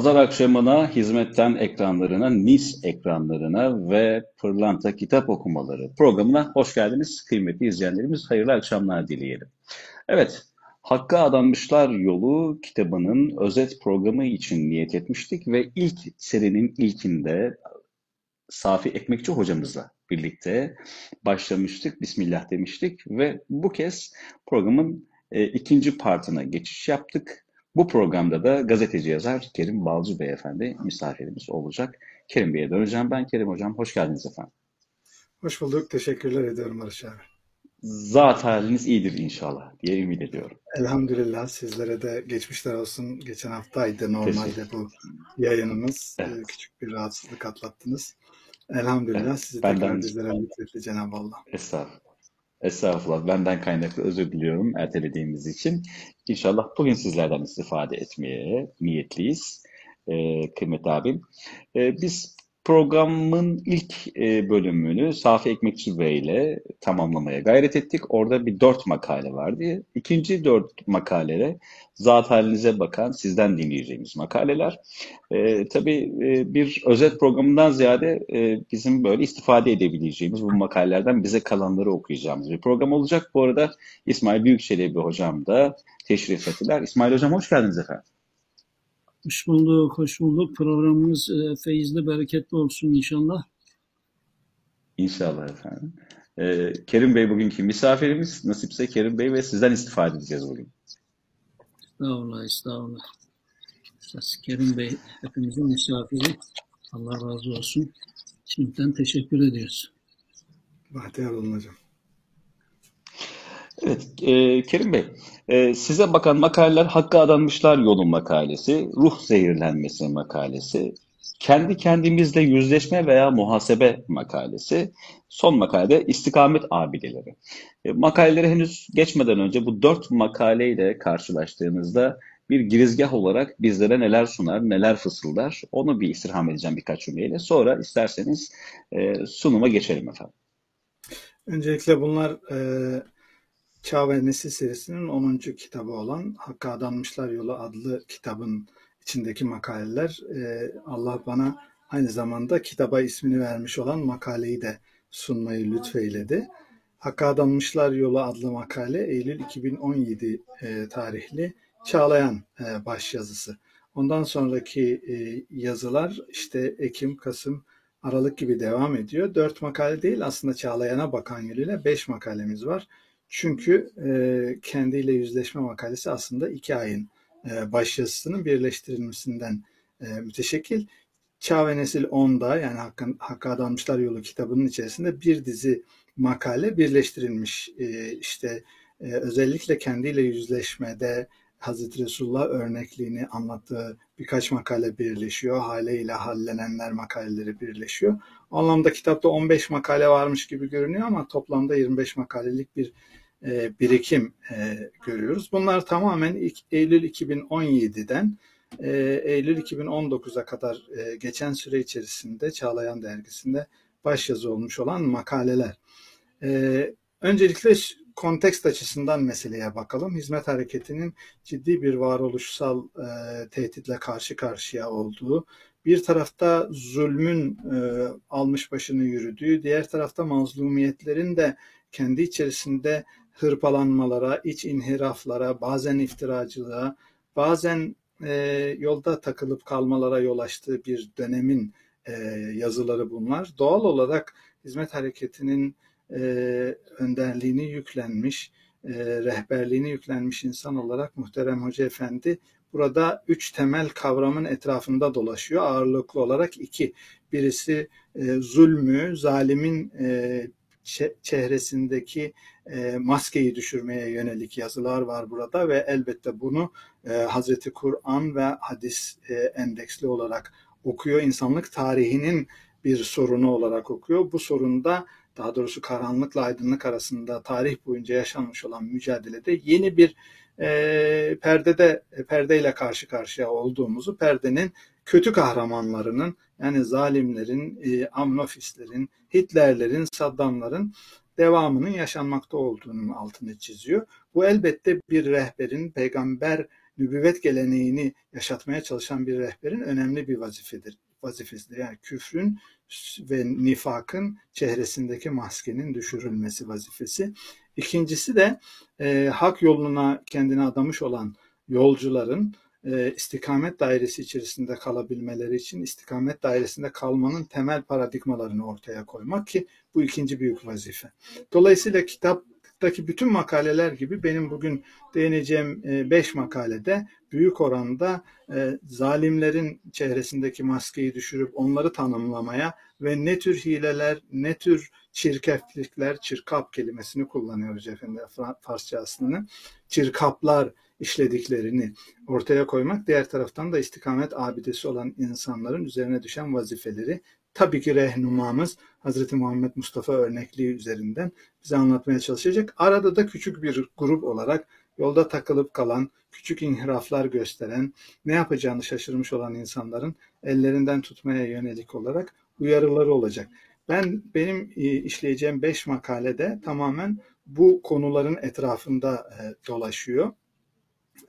Pazar akşamına hizmetten ekranlarına, NIS ekranlarına ve Pırlanta Kitap Okumaları programına hoş geldiniz. Kıymetli izleyenlerimiz hayırlı akşamlar dileyelim. Evet, Hakka Adanmışlar Yolu kitabının özet programı için niyet etmiştik ve ilk serinin ilkinde Safi Ekmekçi hocamızla birlikte başlamıştık. Bismillah demiştik ve bu kez programın e, ikinci partına geçiş yaptık. Bu programda da gazeteci yazar Kerim Balcı Beyefendi misafirimiz olacak. Kerim Bey'e döneceğim ben. Kerim Hocam hoş geldiniz efendim. Hoş bulduk. Teşekkürler ediyorum Barış abi. Zat haliniz iyidir inşallah diye ümit ediyorum. Elhamdülillah sizlere de geçmişler olsun. Geçen haftaydı normalde bu yayınımız. Evet. Ee, küçük bir rahatsızlık atlattınız. Elhamdülillah evet, sizi benden... tekrar bizlere lütfetti Cenab-ı Allah. Estağfurullah. Estağfurullah. Benden kaynaklı özür diliyorum ertelediğimiz için. İnşallah bugün sizlerden istifade etmeye niyetliyiz. Ee, kıymetli abim. Ee, biz programın ilk e, bölümünü Safi Ekmekçi Bey ile tamamlamaya gayret ettik. Orada bir dört makale vardı. İkinci dört makalelere zat halinize bakan sizden dinleyeceğimiz makaleler. E, tabii e, bir özet programından ziyade e, bizim böyle istifade edebileceğimiz bu makalelerden bize kalanları okuyacağımız bir program olacak. Bu arada İsmail Büyükçelebi hocam da teşrif ettiler. İsmail hocam hoş geldiniz efendim. Hoş bulduk, hoş bulduk. Programımız e, feyizli, bereketli olsun inşallah. İnşallah efendim. Ee, Kerim Bey bugünkü misafirimiz. Nasipse Kerim Bey ve sizden istifade edeceğiz bugün. Estağfurullah, estağfurullah. Esas Kerim Bey hepimizin misafiri. Allah razı olsun. Şimdiden teşekkür ediyoruz. Bahtiyar olun hocam. Evet, e, Kerim Bey, e, size bakan makaleler Hakkı Adanmışlar Yolun makalesi, Ruh Zehirlenmesi makalesi, Kendi Kendimizle Yüzleşme veya Muhasebe makalesi, son makalede İstikamet Abideleri. E, makaleleri henüz geçmeden önce bu dört makaleyle karşılaştığınızda bir girizgah olarak bizlere neler sunar, neler fısıldar onu bir istirham edeceğim birkaç cümleyle. Sonra isterseniz e, sunuma geçelim efendim. Öncelikle bunlar... E Çağ ve Nesil serisinin 10. kitabı olan Hakk'a Adanmışlar Yolu adlı kitabın içindeki makaleler. E, Allah bana aynı zamanda kitaba ismini vermiş olan makaleyi de sunmayı lütfeyledi. Hakk'a Adanmışlar Yolu adlı makale Eylül 2017 e, tarihli Çağlayan e, başyazısı. Ondan sonraki yazılar işte Ekim, Kasım, Aralık gibi devam ediyor. Dört makale değil aslında Çağlayan'a bakan yönüyle beş makalemiz var. Çünkü e, kendiyle yüzleşme makalesi aslında iki ayın e, başyazısının birleştirilmesinden e, müteşekkil. Çağ ve Nesil 10'da yani Hakk'a, Hakk'a Adanmışlar Yolu kitabının içerisinde bir dizi makale birleştirilmiş. E, işte e, özellikle kendiyle yüzleşmede Hazreti Resulullah örnekliğini anlattığı birkaç makale birleşiyor. Haleyle hallenenler makaleleri birleşiyor. O anlamda kitapta 15 makale varmış gibi görünüyor ama toplamda 25 makalelik bir e, birikim e, görüyoruz. Bunlar tamamen Eylül 2017'den e, Eylül 2019'a kadar geçen süre içerisinde Çağlayan dergisinde başyazı olmuş olan makaleler. Öncelikle kontekst açısından meseleye bakalım. Hizmet hareketinin ciddi bir varoluşsal tehditle karşı karşıya olduğu, bir tarafta zulmün almış başını yürüdüğü, diğer tarafta mazlumiyetlerin de kendi içerisinde hırpalanmalara, iç inhiraflara, bazen iftiracılığa, bazen e, yolda takılıp kalmalara yol açtığı bir dönemin e, yazıları bunlar. Doğal olarak hizmet hareketinin e, önderliğini yüklenmiş, e, rehberliğini yüklenmiş insan olarak Muhterem Hoca Efendi burada üç temel kavramın etrafında dolaşıyor. Ağırlıklı olarak iki. Birisi e, zulmü, zalimin e, çehresindeki e, maskeyi düşürmeye yönelik yazılar var burada ve elbette bunu e, Hazreti Kur'an ve hadis e, endeksli olarak okuyor. İnsanlık tarihinin bir sorunu olarak okuyor. Bu sorunda daha doğrusu karanlıkla aydınlık arasında tarih boyunca yaşanmış olan mücadelede yeni bir e, perdede perdeyle karşı karşıya olduğumuzu, perdenin kötü kahramanlarının yani zalimlerin, e, amnofistlerin, Hitlerlerin, Saddamların devamının yaşanmakta olduğunun altını çiziyor. Bu elbette bir rehberin, peygamber nübüvvet geleneğini yaşatmaya çalışan bir rehberin önemli bir vazifedir vazifesidir. Yani küfrün ve nifakın çehresindeki maskenin düşürülmesi vazifesi. İkincisi de e, hak yoluna kendini adamış olan yolcuların e, istikamet dairesi içerisinde kalabilmeleri için istikamet dairesinde kalmanın temel paradigmalarını ortaya koymak ki bu ikinci büyük vazife. Dolayısıyla kitaptaki bütün makaleler gibi benim bugün değineceğim e, beş makalede büyük oranda e, zalimlerin çehresindeki maskeyi düşürüp onları tanımlamaya ve ne tür hileler, ne tür çirkeflikler, çirkap kelimesini kullanıyoruz efendim Farsça. Çirkaplar işlediklerini ortaya koymak, diğer taraftan da istikamet abidesi olan insanların üzerine düşen vazifeleri tabii ki rehnumamız Hazreti Muhammed Mustafa örnekliği üzerinden bize anlatmaya çalışacak. Arada da küçük bir grup olarak yolda takılıp kalan, küçük inhiraflar gösteren, ne yapacağını şaşırmış olan insanların ellerinden tutmaya yönelik olarak uyarıları olacak. Ben benim e, işleyeceğim beş makalede tamamen bu konuların etrafında e, dolaşıyor.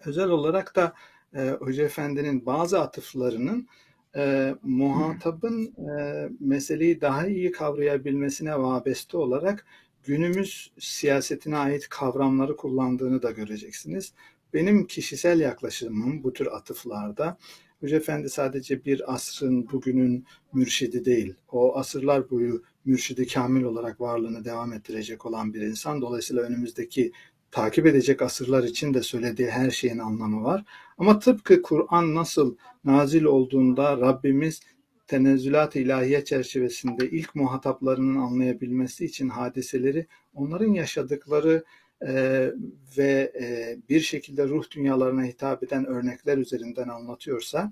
Özel olarak da e, Hoca Efendi'nin bazı atıflarının e, muhatabın e, meseleyi daha iyi kavrayabilmesine vabeste olarak günümüz siyasetine ait kavramları kullandığını da göreceksiniz. Benim kişisel yaklaşımım bu tür atıflarda Hoca Efendi sadece bir asrın bugünün mürşidi değil. O asırlar boyu mürşidi kamil olarak varlığını devam ettirecek olan bir insan. Dolayısıyla önümüzdeki takip edecek asırlar için de söylediği her şeyin anlamı var. Ama tıpkı Kur'an nasıl nazil olduğunda Rabbimiz tenezzülat ilahiye çerçevesinde ilk muhataplarının anlayabilmesi için hadiseleri onların yaşadıkları e, ve e, bir şekilde ruh dünyalarına hitap eden örnekler üzerinden anlatıyorsa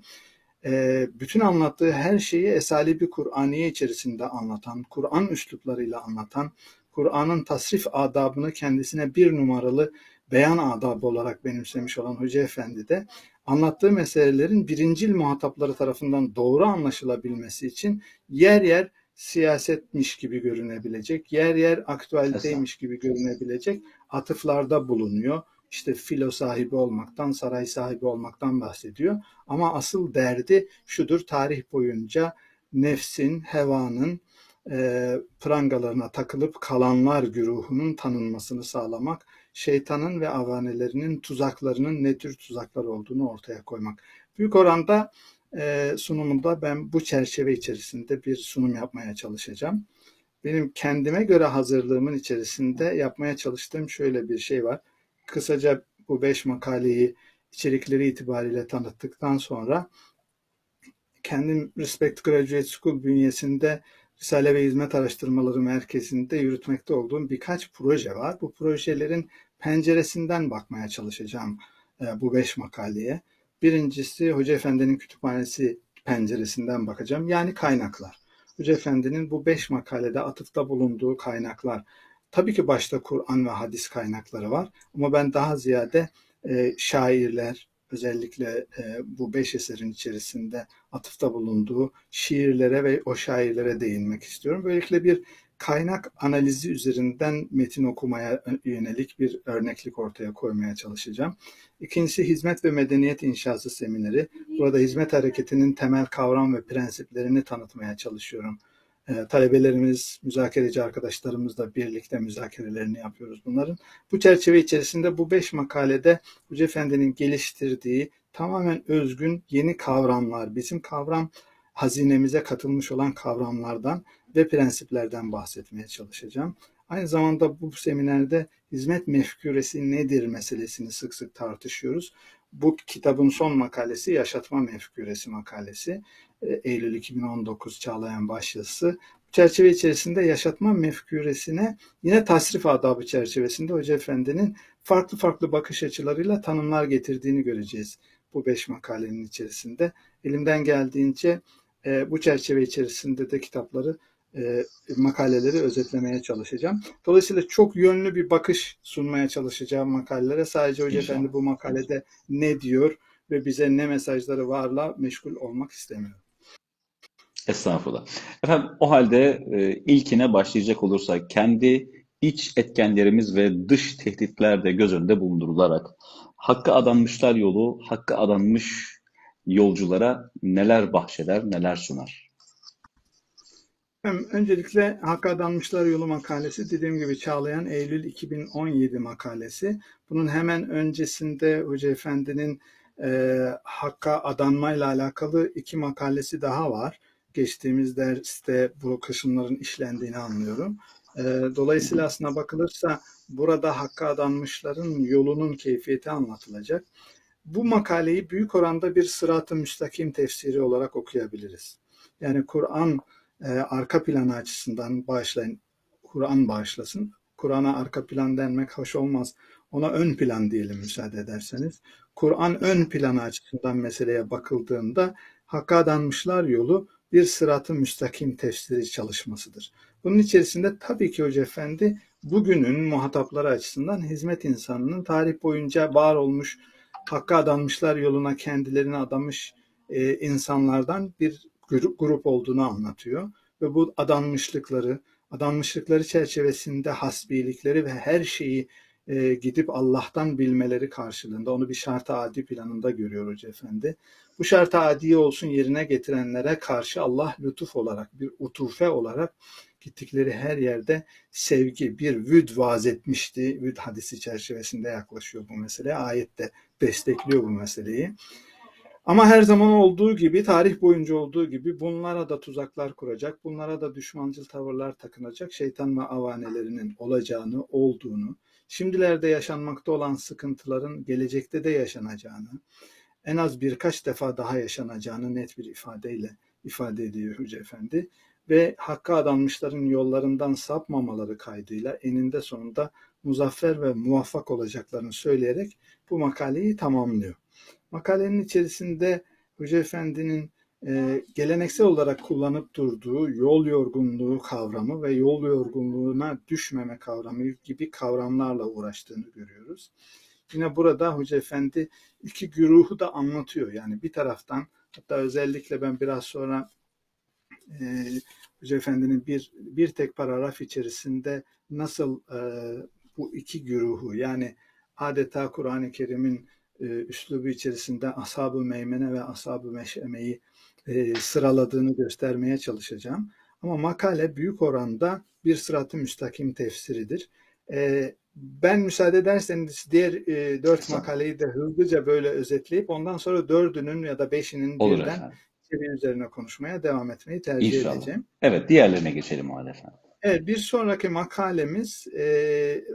e, bütün anlattığı her şeyi esali bir Kur'aniye içerisinde anlatan, Kur'an üsluplarıyla anlatan, Kur'an'ın tasrif adabını kendisine bir numaralı beyan adabı olarak benimsemiş olan Hoca Efendi de anlattığı meselelerin birincil muhatapları tarafından doğru anlaşılabilmesi için yer yer siyasetmiş gibi görünebilecek, yer yer aktüeliteymiş gibi görünebilecek atıflarda bulunuyor. İşte filo sahibi olmaktan, saray sahibi olmaktan bahsediyor. Ama asıl derdi şudur tarih boyunca nefsin, hevanın, e, prangalarına takılıp kalanlar güruhunun tanınmasını sağlamak, şeytanın ve avanelerinin tuzaklarının ne tür tuzaklar olduğunu ortaya koymak. Büyük oranda e, sunumunda ben bu çerçeve içerisinde bir sunum yapmaya çalışacağım. Benim kendime göre hazırlığımın içerisinde yapmaya çalıştığım şöyle bir şey var. Kısaca bu beş makaleyi içerikleri itibariyle tanıttıktan sonra kendim Respect Graduate School bünyesinde Risale ve Hizmet Araştırmaları Merkezi'nde yürütmekte olduğum birkaç proje var. Bu projelerin penceresinden bakmaya çalışacağım e, bu beş makaleye. Birincisi Hoca Efendi'nin kütüphanesi penceresinden bakacağım. Yani kaynaklar. Hoca Efendi'nin bu beş makalede atıfta bulunduğu kaynaklar. Tabii ki başta Kur'an ve hadis kaynakları var. Ama ben daha ziyade e, şairler, özellikle e, bu beş eserin içerisinde atıfta bulunduğu şiirlere ve o şairlere değinmek istiyorum. Böylelikle bir kaynak analizi üzerinden metin okumaya yönelik bir örneklik ortaya koymaya çalışacağım. İkincisi hizmet ve medeniyet inşası semineri. Burada hizmet hareketinin temel kavram ve prensiplerini tanıtmaya çalışıyorum. Ee, talebelerimiz, müzakereci arkadaşlarımızla birlikte müzakerelerini yapıyoruz bunların. Bu çerçeve içerisinde bu beş makalede Hoca Efendi'nin geliştirdiği tamamen özgün yeni kavramlar, bizim kavram hazinemize katılmış olan kavramlardan ve prensiplerden bahsetmeye çalışacağım. Aynı zamanda bu seminerde hizmet mefküresi nedir meselesini sık sık tartışıyoruz. Bu kitabın son makalesi Yaşatma Mefküresi makalesi. Eylül 2019 Çağlayan başyazısı. Bu çerçeve içerisinde yaşatma mefküresine yine tasrif adabı çerçevesinde Hoca Efendi'nin farklı farklı bakış açılarıyla tanımlar getirdiğini göreceğiz bu beş makalenin içerisinde. Elimden geldiğince e, bu çerçeve içerisinde de kitapları e, makaleleri özetlemeye çalışacağım. Dolayısıyla çok yönlü bir bakış sunmaya çalışacağım makalelere. Sadece Hoca Efendi bu makalede ne diyor ve bize ne mesajları varla meşgul olmak istemiyorum. Estağfurullah. Efendim o halde e, ilkine başlayacak olursak kendi iç etkenlerimiz ve dış tehditler de göz önünde bulundurularak Hakkı adanmışlar yolu, hakkı adanmış yolculara neler bahşeder, neler sunar? Öncelikle Hakka Adanmışlar Yolu makalesi dediğim gibi Çağlayan Eylül 2017 makalesi. Bunun hemen öncesinde Hoca Efendi'nin e, Hakka adanmayla alakalı iki makalesi daha var. Geçtiğimiz derste bu kısımların işlendiğini anlıyorum. E, dolayısıyla aslına bakılırsa burada Hakka adanmışların yolunun keyfiyeti anlatılacak. Bu makaleyi büyük oranda bir sırat-ı müstakim tefsiri olarak okuyabiliriz. Yani Kur'an e, arka planı açısından bağışlayın. Kur'an bağışlasın. Kur'an'a arka plan denmek hoş olmaz. Ona ön plan diyelim müsaade ederseniz. Kur'an ön planı açısından meseleye bakıldığında Hakka adanmışlar yolu bir sıratı müstakim tefsiri çalışmasıdır. Bunun içerisinde tabii ki Hoca Efendi bugünün muhatapları açısından hizmet insanının tarih boyunca var olmuş, Hakka adanmışlar yoluna kendilerini adamış e, insanlardan bir grup olduğunu anlatıyor. Ve bu adanmışlıkları, adanmışlıkları çerçevesinde hasbilikleri ve her şeyi e, gidip Allah'tan bilmeleri karşılığında onu bir şart adi planında görüyor Hoca Efendi. Bu şart adi olsun yerine getirenlere karşı Allah lütuf olarak, bir utufe olarak gittikleri her yerde sevgi, bir vüd vaaz etmişti. Vüd hadisi çerçevesinde yaklaşıyor bu meseleye. Ayette destekliyor bu meseleyi. Ama her zaman olduğu gibi, tarih boyunca olduğu gibi bunlara da tuzaklar kuracak, bunlara da düşmancıl tavırlar takınacak şeytan ve avanelerinin olacağını, olduğunu, şimdilerde yaşanmakta olan sıkıntıların gelecekte de yaşanacağını, en az birkaç defa daha yaşanacağını net bir ifadeyle ifade ediyor Hoca Efendi ve hakka adanmışların yollarından sapmamaları kaydıyla eninde sonunda muzaffer ve muvaffak olacaklarını söyleyerek bu makaleyi tamamlıyor. Makalenin içerisinde Hoca Efendi'nin e, geleneksel olarak kullanıp durduğu yol yorgunluğu kavramı ve yol yorgunluğuna düşmeme kavramı gibi kavramlarla uğraştığını görüyoruz. Yine burada Hoca Efendi iki güruhu da anlatıyor. Yani bir taraftan hatta özellikle ben biraz sonra e, Hoca Efendi'nin bir, bir tek paragraf içerisinde nasıl e, bu iki güruhu yani adeta Kur'an-ı Kerim'in e, üslubu içerisinde ashab-ı meymene ve ashab-ı meşemeyi e, sıraladığını göstermeye çalışacağım. Ama makale büyük oranda bir sırat-ı müstakim tefsiridir. E, ben müsaade ederseniz diğer e, dört makaleyi de hızlıca böyle özetleyip ondan sonra dördünün ya da beşinin Olur birden efendim. üzerine konuşmaya devam etmeyi tercih İnşallah. edeceğim. Evet, diğerlerine geçelim o halde efendim. Evet, bir sonraki makalemiz e,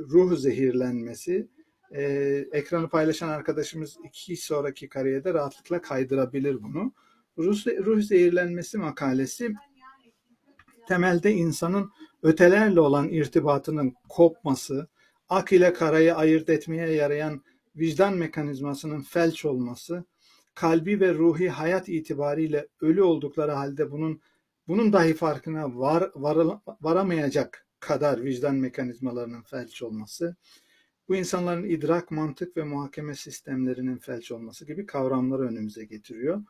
ruh zehirlenmesi. E, ekranı paylaşan arkadaşımız iki sonraki kariyerde rahatlıkla kaydırabilir bunu. Ruh, ruh zehirlenmesi makalesi temelde insanın ötelerle olan irtibatının kopması, ak ile karayı ayırt etmeye yarayan vicdan mekanizmasının felç olması, kalbi ve ruhi hayat itibariyle ölü oldukları halde bunun bunun dahi farkına var, var, varamayacak kadar vicdan mekanizmalarının felç olması, bu insanların idrak, mantık ve muhakeme sistemlerinin felç olması gibi kavramları önümüze getiriyor.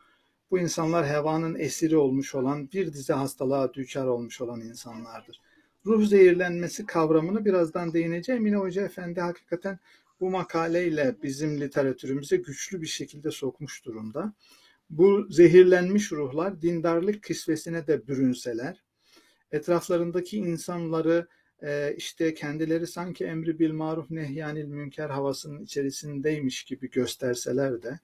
Bu insanlar hevanın esiri olmuş olan, bir dizi hastalığa düçar olmuş olan insanlardır. Ruh zehirlenmesi kavramını birazdan değineceğim. Yine Hoca Efendi hakikaten bu makaleyle bizim literatürümüze güçlü bir şekilde sokmuş durumda. Bu zehirlenmiş ruhlar dindarlık kisvesine de bürünseler, etraflarındaki insanları e, işte kendileri sanki emri bil maruf nehyanil münker havasının içerisindeymiş gibi gösterseler de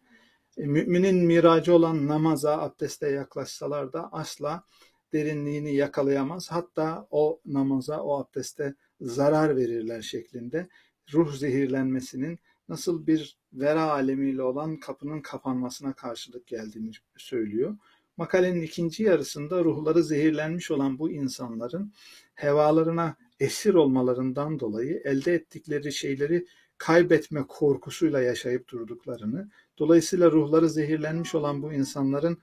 e, müminin miracı olan namaza, abdeste yaklaşsalar da asla derinliğini yakalayamaz. Hatta o namaza, o abdeste zarar verirler şeklinde ruh zehirlenmesinin nasıl bir vera alemiyle olan kapının kapanmasına karşılık geldiğini söylüyor. Makalenin ikinci yarısında ruhları zehirlenmiş olan bu insanların hevalarına esir olmalarından dolayı elde ettikleri şeyleri kaybetme korkusuyla yaşayıp durduklarını, dolayısıyla ruhları zehirlenmiş olan bu insanların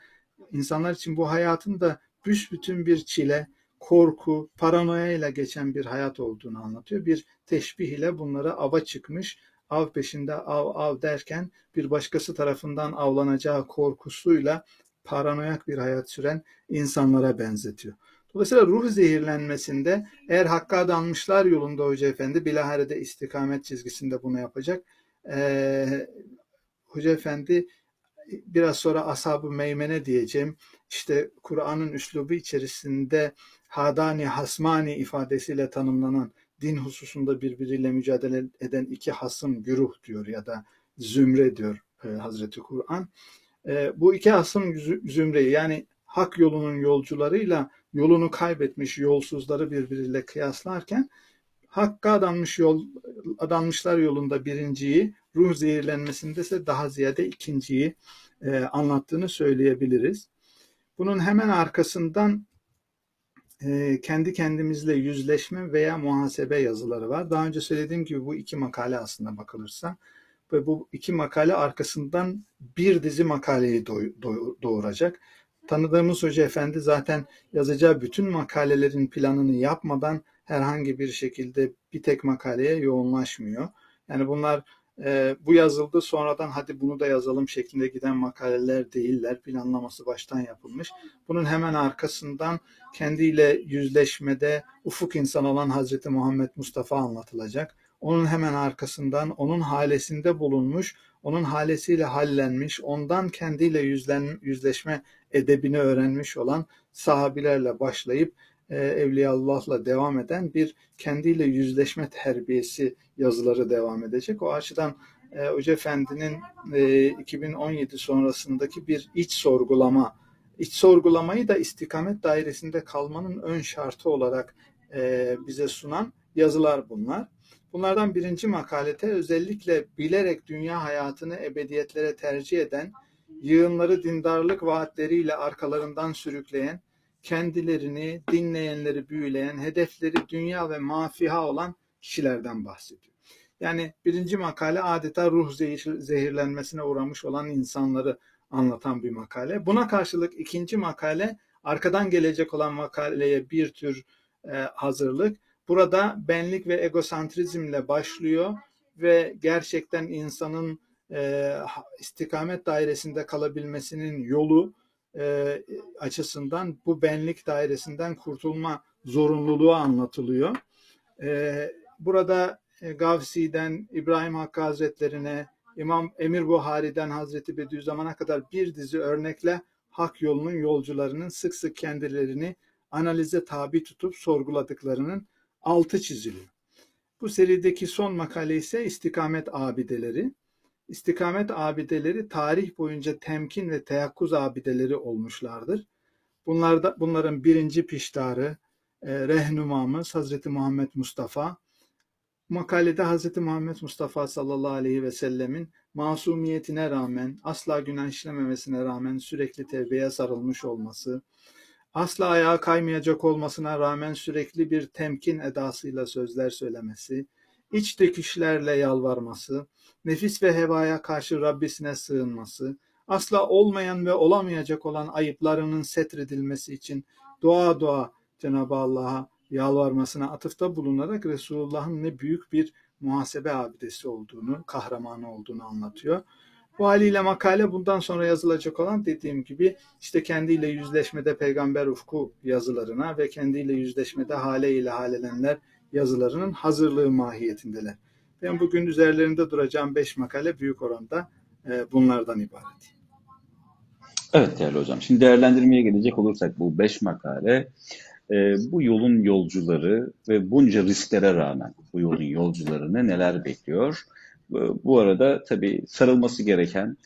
insanlar için bu hayatın da büsbütün bir çile, korku, paranoya ile geçen bir hayat olduğunu anlatıyor. Bir teşbih ile bunlara ava çıkmış, av peşinde av av derken bir başkası tarafından avlanacağı korkusuyla paranoyak bir hayat süren insanlara benzetiyor. Dolayısıyla ruh zehirlenmesinde eğer hakka adanmışlar yolunda Hoca Efendi bilaharede istikamet çizgisinde bunu yapacak. Ee, Hoca Efendi biraz sonra ashab-ı meymene diyeceğim. İşte Kur'an'ın üslubu içerisinde hadani hasmani ifadesiyle tanımlanan din hususunda birbiriyle mücadele eden iki hasım güruh diyor ya da zümre diyor e, Hazreti Kur'an. E, bu iki hasım zümreyi yani hak yolunun yolcularıyla yolunu kaybetmiş yolsuzları birbiriyle kıyaslarken hakka adanmış yol adanmışlar yolunda birinciyi ruh zehirlenmesinde ise daha ziyade ikinciyi e, anlattığını söyleyebiliriz. Bunun hemen arkasından e, kendi kendimizle yüzleşme veya muhasebe yazıları var. Daha önce söylediğim gibi bu iki makale aslında bakılırsa ve bu iki makale arkasından bir dizi makaleyi doğuracak. Tanıdığımız Hoca Efendi zaten yazacağı bütün makalelerin planını yapmadan herhangi bir şekilde bir tek makaleye yoğunlaşmıyor. Yani bunlar e, bu yazıldı sonradan hadi bunu da yazalım şeklinde giden makaleler değiller. Planlaması baştan yapılmış. Bunun hemen arkasından kendiyle yüzleşmede ufuk insan olan Hazreti Muhammed Mustafa anlatılacak. Onun hemen arkasından onun halesinde bulunmuş, onun halesiyle hallenmiş, ondan kendiyle yüzlen, yüzleşme edebini öğrenmiş olan sahabilerle başlayıp Evliyaullah'la devam eden bir kendiyle yüzleşme terbiyesi yazıları devam edecek. O açıdan e, Hoca Efendi'nin e, 2017 sonrasındaki bir iç sorgulama, iç sorgulamayı da istikamet dairesinde kalmanın ön şartı olarak e, bize sunan yazılar bunlar. Bunlardan birinci makalete özellikle bilerek dünya hayatını ebediyetlere tercih eden, yığınları dindarlık vaatleriyle arkalarından sürükleyen, kendilerini, dinleyenleri büyüleyen, hedefleri dünya ve mafiha olan kişilerden bahsediyor. Yani birinci makale adeta ruh zehirlenmesine uğramış olan insanları anlatan bir makale. Buna karşılık ikinci makale arkadan gelecek olan makaleye bir tür e, hazırlık. Burada benlik ve egosantrizmle başlıyor ve gerçekten insanın e, istikamet dairesinde kalabilmesinin yolu e, açısından bu benlik dairesinden kurtulma zorunluluğu anlatılıyor. E, burada e, Gavsi'den İbrahim Hakkı Hazretlerine, İmam Emir Buhari'den Hazreti Bediüzzaman'a kadar bir dizi örnekle hak yolunun yolcularının sık sık kendilerini analize tabi tutup sorguladıklarının altı çiziliyor. Bu serideki son makale ise istikamet abideleri. İstikamet abideleri tarih boyunca temkin ve teyakkuz abideleri olmuşlardır. Bunlarda, bunların birinci piştarı, e, rehnumamız Hazreti Muhammed Mustafa. Makalede Hazreti Muhammed Mustafa sallallahu aleyhi ve sellemin masumiyetine rağmen, asla günah işlememesine rağmen sürekli tevbeye sarılmış olması, asla ayağa kaymayacak olmasına rağmen sürekli bir temkin edasıyla sözler söylemesi, iç döküşlerle yalvarması, nefis ve hevaya karşı Rabbisine sığınması, asla olmayan ve olamayacak olan ayıplarının setredilmesi için dua dua Cenab-ı Allah'a yalvarmasına atıfta bulunarak Resulullah'ın ne büyük bir muhasebe abidesi olduğunu, kahramanı olduğunu anlatıyor. Bu haliyle makale bundan sonra yazılacak olan dediğim gibi işte kendiyle yüzleşmede peygamber ufku yazılarına ve kendiyle yüzleşmede hale ile halelenler yazılarının hazırlığı mahiyetindeler. Ben bugün üzerlerinde duracağım beş makale büyük oranda e, bunlardan ibaret. Evet değerli hocam. Şimdi değerlendirmeye gelecek olursak bu beş makale e, bu yolun yolcuları ve bunca risklere rağmen bu yolun yolcularını neler bekliyor? Bu arada tabii sarılması gereken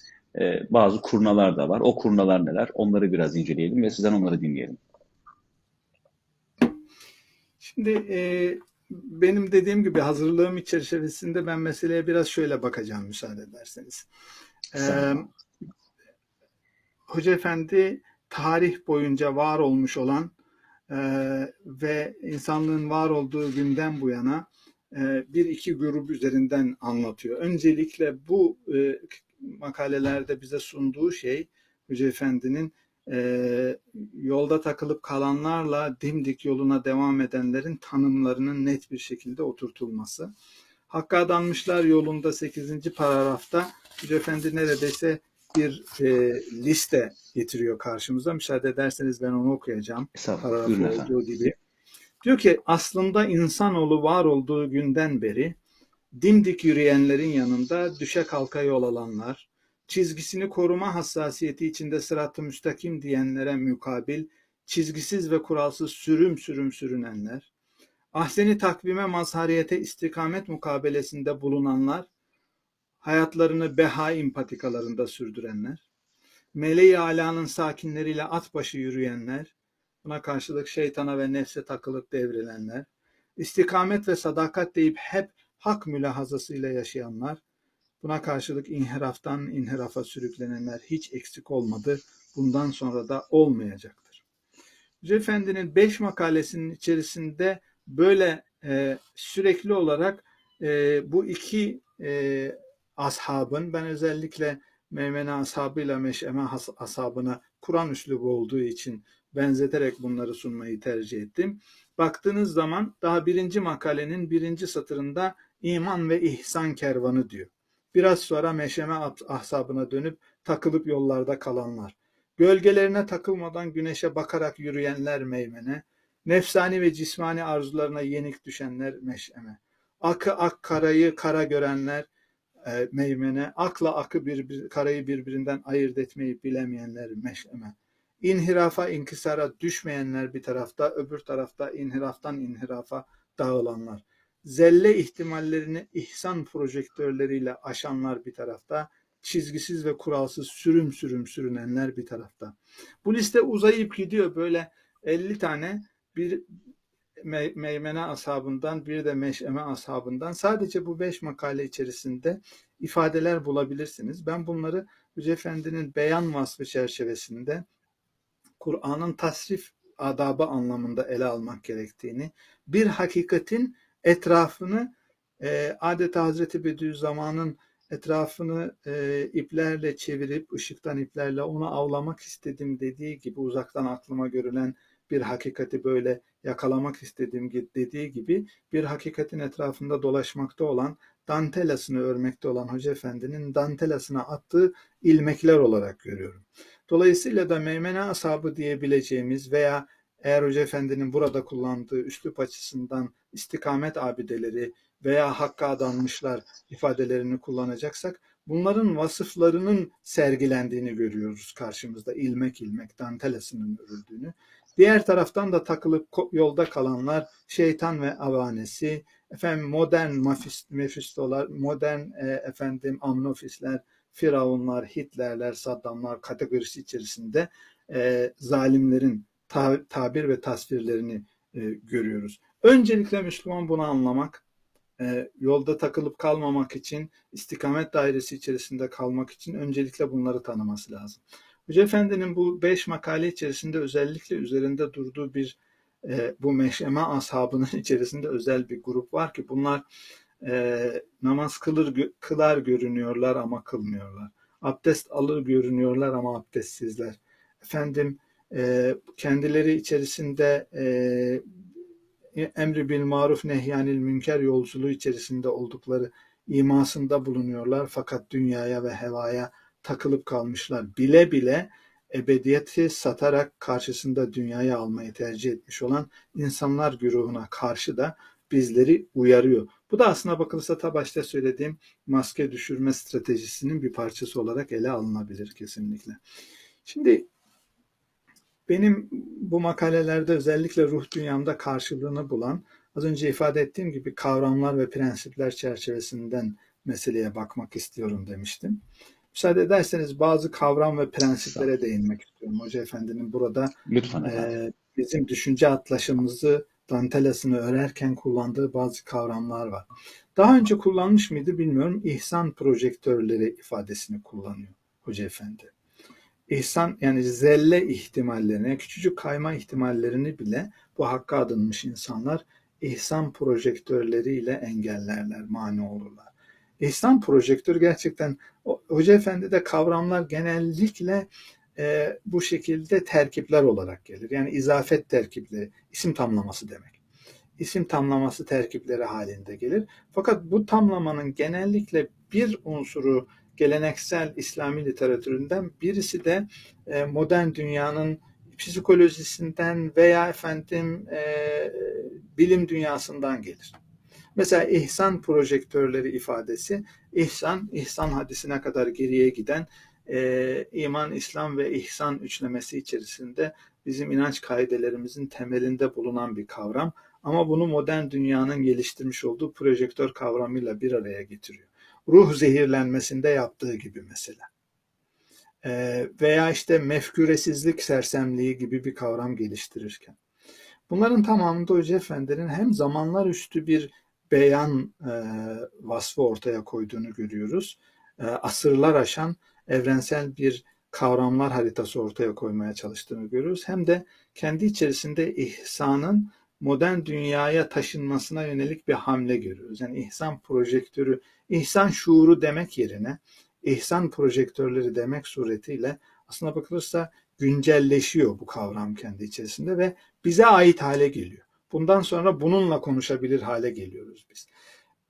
e, bazı kurnalar da var. O kurnalar neler? Onları biraz inceleyelim ve sizden onları dinleyelim. Şimdi e, benim dediğim gibi hazırlığım çerçevesinde ben meseleye biraz şöyle bakacağım müsaade ederseniz. Ee, Hoca Efendi tarih boyunca var olmuş olan e, ve insanlığın var olduğu günden bu yana e, bir iki grup üzerinden anlatıyor. Öncelikle bu e, makalelerde bize sunduğu şey Hoca Efendi'nin e, yolda takılıp kalanlarla dimdik yoluna devam edenlerin tanımlarının net bir şekilde oturtulması. Hakka adanmışlar yolunda 8. paragrafta Hoca Efendi neredeyse bir e, liste getiriyor karşımıza. Müsaade ederseniz ben onu okuyacağım. Paragrafı olduğu gibi. Diyor ki aslında insanoğlu var olduğu günden beri dimdik yürüyenlerin yanında düşe kalka yol alanlar, çizgisini koruma hassasiyeti içinde sırat-ı müstakim diyenlere mukabil, çizgisiz ve kuralsız sürüm sürüm sürünenler, ahseni takvime mazhariyete istikamet mukabelesinde bulunanlar, hayatlarını behaim patikalarında sürdürenler, meleği alanın sakinleriyle at başı yürüyenler, buna karşılık şeytana ve nefse takılıp devrilenler, istikamet ve sadakat deyip hep hak mülahazasıyla yaşayanlar, buna karşılık inhiraftan inhirafa sürüklenenler hiç eksik olmadı, bundan sonra da olmayacaktır. Hoca Efendi'nin beş makalesinin içerisinde böyle e, sürekli olarak e, bu iki e, ashabın, ben özellikle Meymene ashabıyla Meşeme ashabına Kur'an üslubu olduğu için benzeterek bunları sunmayı tercih ettim. Baktığınız zaman daha birinci makalenin birinci satırında iman ve ihsan kervanı diyor. Biraz sonra meşeme ahsabına dönüp takılıp yollarda kalanlar. Gölgelerine takılmadan güneşe bakarak yürüyenler meymene, nefsani ve cismani arzularına yenik düşenler meşeme. Akı ak karayı kara görenler e, meymene, akla akı bir, bir, karayı birbirinden ayırt etmeyi bilemeyenler meşeme. İnhirafa, inkisara düşmeyenler bir tarafta, öbür tarafta inhiraftan inhirafa dağılanlar. Zelle ihtimallerini ihsan projektörleriyle aşanlar bir tarafta, çizgisiz ve kuralsız sürüm sürüm sürünenler bir tarafta. Bu liste uzayıp gidiyor böyle 50 tane bir Me Meymene ashabından bir de Meşeme ashabından sadece bu beş makale içerisinde ifadeler bulabilirsiniz. Ben bunları Hüce Efendi'nin beyan vasfı çerçevesinde Kur'an'ın tasrif adabı anlamında ele almak gerektiğini, bir hakikatin etrafını e, adeta Hazreti Bediüzzaman'ın etrafını e, iplerle çevirip ışıktan iplerle onu avlamak istedim dediği gibi uzaktan aklıma görülen bir hakikati böyle yakalamak istediğim dediği gibi bir hakikatin etrafında dolaşmakta olan dantelasını örmekte olan Hoca Efendi'nin dantelasına attığı ilmekler olarak görüyorum. Dolayısıyla da meymene asabı diyebileceğimiz veya eğer Hoca Efendi'nin burada kullandığı üslup açısından istikamet abideleri veya hakka adanmışlar ifadelerini kullanacaksak bunların vasıflarının sergilendiğini görüyoruz karşımızda. ilmek ilmek dantelasının örüldüğünü. Diğer taraftan da takılıp yolda kalanlar şeytan ve avanesi, efendim modern mefistolar, modern e, efendim amnofisler, firavunlar, Hitlerler, Saddamlar kategorisi içerisinde e, zalimlerin ta, tabir ve tasvirlerini e, görüyoruz. Öncelikle Müslüman bunu anlamak, e, yolda takılıp kalmamak için, istikamet dairesi içerisinde kalmak için öncelikle bunları tanıması lazım. Hoca Efendi'nin bu beş makale içerisinde özellikle üzerinde durduğu bir e, bu meşeme ashabının içerisinde özel bir grup var ki bunlar e, namaz kılır kılar görünüyorlar ama kılmıyorlar. Abdest alır görünüyorlar ama abdestsizler. Efendim e, kendileri içerisinde e, emri bil maruf nehyanil münker yolculuğu içerisinde oldukları imasında bulunuyorlar fakat dünyaya ve hevaya takılıp kalmışlar. Bile bile ebediyeti satarak karşısında dünyayı almayı tercih etmiş olan insanlar güruhuna karşı da bizleri uyarıyor. Bu da aslına bakılırsa ta başta söylediğim maske düşürme stratejisinin bir parçası olarak ele alınabilir kesinlikle. Şimdi benim bu makalelerde özellikle ruh dünyamda karşılığını bulan az önce ifade ettiğim gibi kavramlar ve prensipler çerçevesinden meseleye bakmak istiyorum demiştim. Müsaade ederseniz bazı kavram ve prensiplere değinmek istiyorum. Hoca Efendi'nin burada Lütfen e, bizim düşünce atlaşımızı dantelasını örerken kullandığı bazı kavramlar var. Daha önce kullanmış mıydı bilmiyorum. İhsan projektörleri ifadesini kullanıyor Hoca Efendi. İhsan yani zelle ihtimallerini, küçücük kayma ihtimallerini bile bu hakka adınmış insanlar ihsan projektörleriyle engellerler, mani olurlar. İhsan projektör gerçekten Hoca Efendi'de kavramlar genellikle e, bu şekilde terkipler olarak gelir. Yani izafet terkipleri, isim tamlaması demek. İsim tamlaması terkipleri halinde gelir. Fakat bu tamlamanın genellikle bir unsuru geleneksel İslami literatüründen birisi de e, modern dünyanın psikolojisinden veya efendim e, bilim dünyasından gelir. Mesela ihsan projektörleri ifadesi, ihsan, ihsan hadisine kadar geriye giden e, iman, İslam ve ihsan üçlemesi içerisinde bizim inanç kaidelerimizin temelinde bulunan bir kavram. Ama bunu modern dünyanın geliştirmiş olduğu projektör kavramıyla bir araya getiriyor. Ruh zehirlenmesinde yaptığı gibi mesela. E, veya işte mefküresizlik sersemliği gibi bir kavram geliştirirken. Bunların tamamında Hoca Efendi'nin hem zamanlar üstü bir beyan e, vasfı ortaya koyduğunu görüyoruz. E, asırlar aşan evrensel bir kavramlar haritası ortaya koymaya çalıştığını görüyoruz. Hem de kendi içerisinde ihsanın modern dünyaya taşınmasına yönelik bir hamle görüyoruz. Yani ihsan projektörü, ihsan şuuru demek yerine ihsan projektörleri demek suretiyle aslına bakılırsa güncelleşiyor bu kavram kendi içerisinde ve bize ait hale geliyor. Bundan sonra bununla konuşabilir hale geliyoruz biz.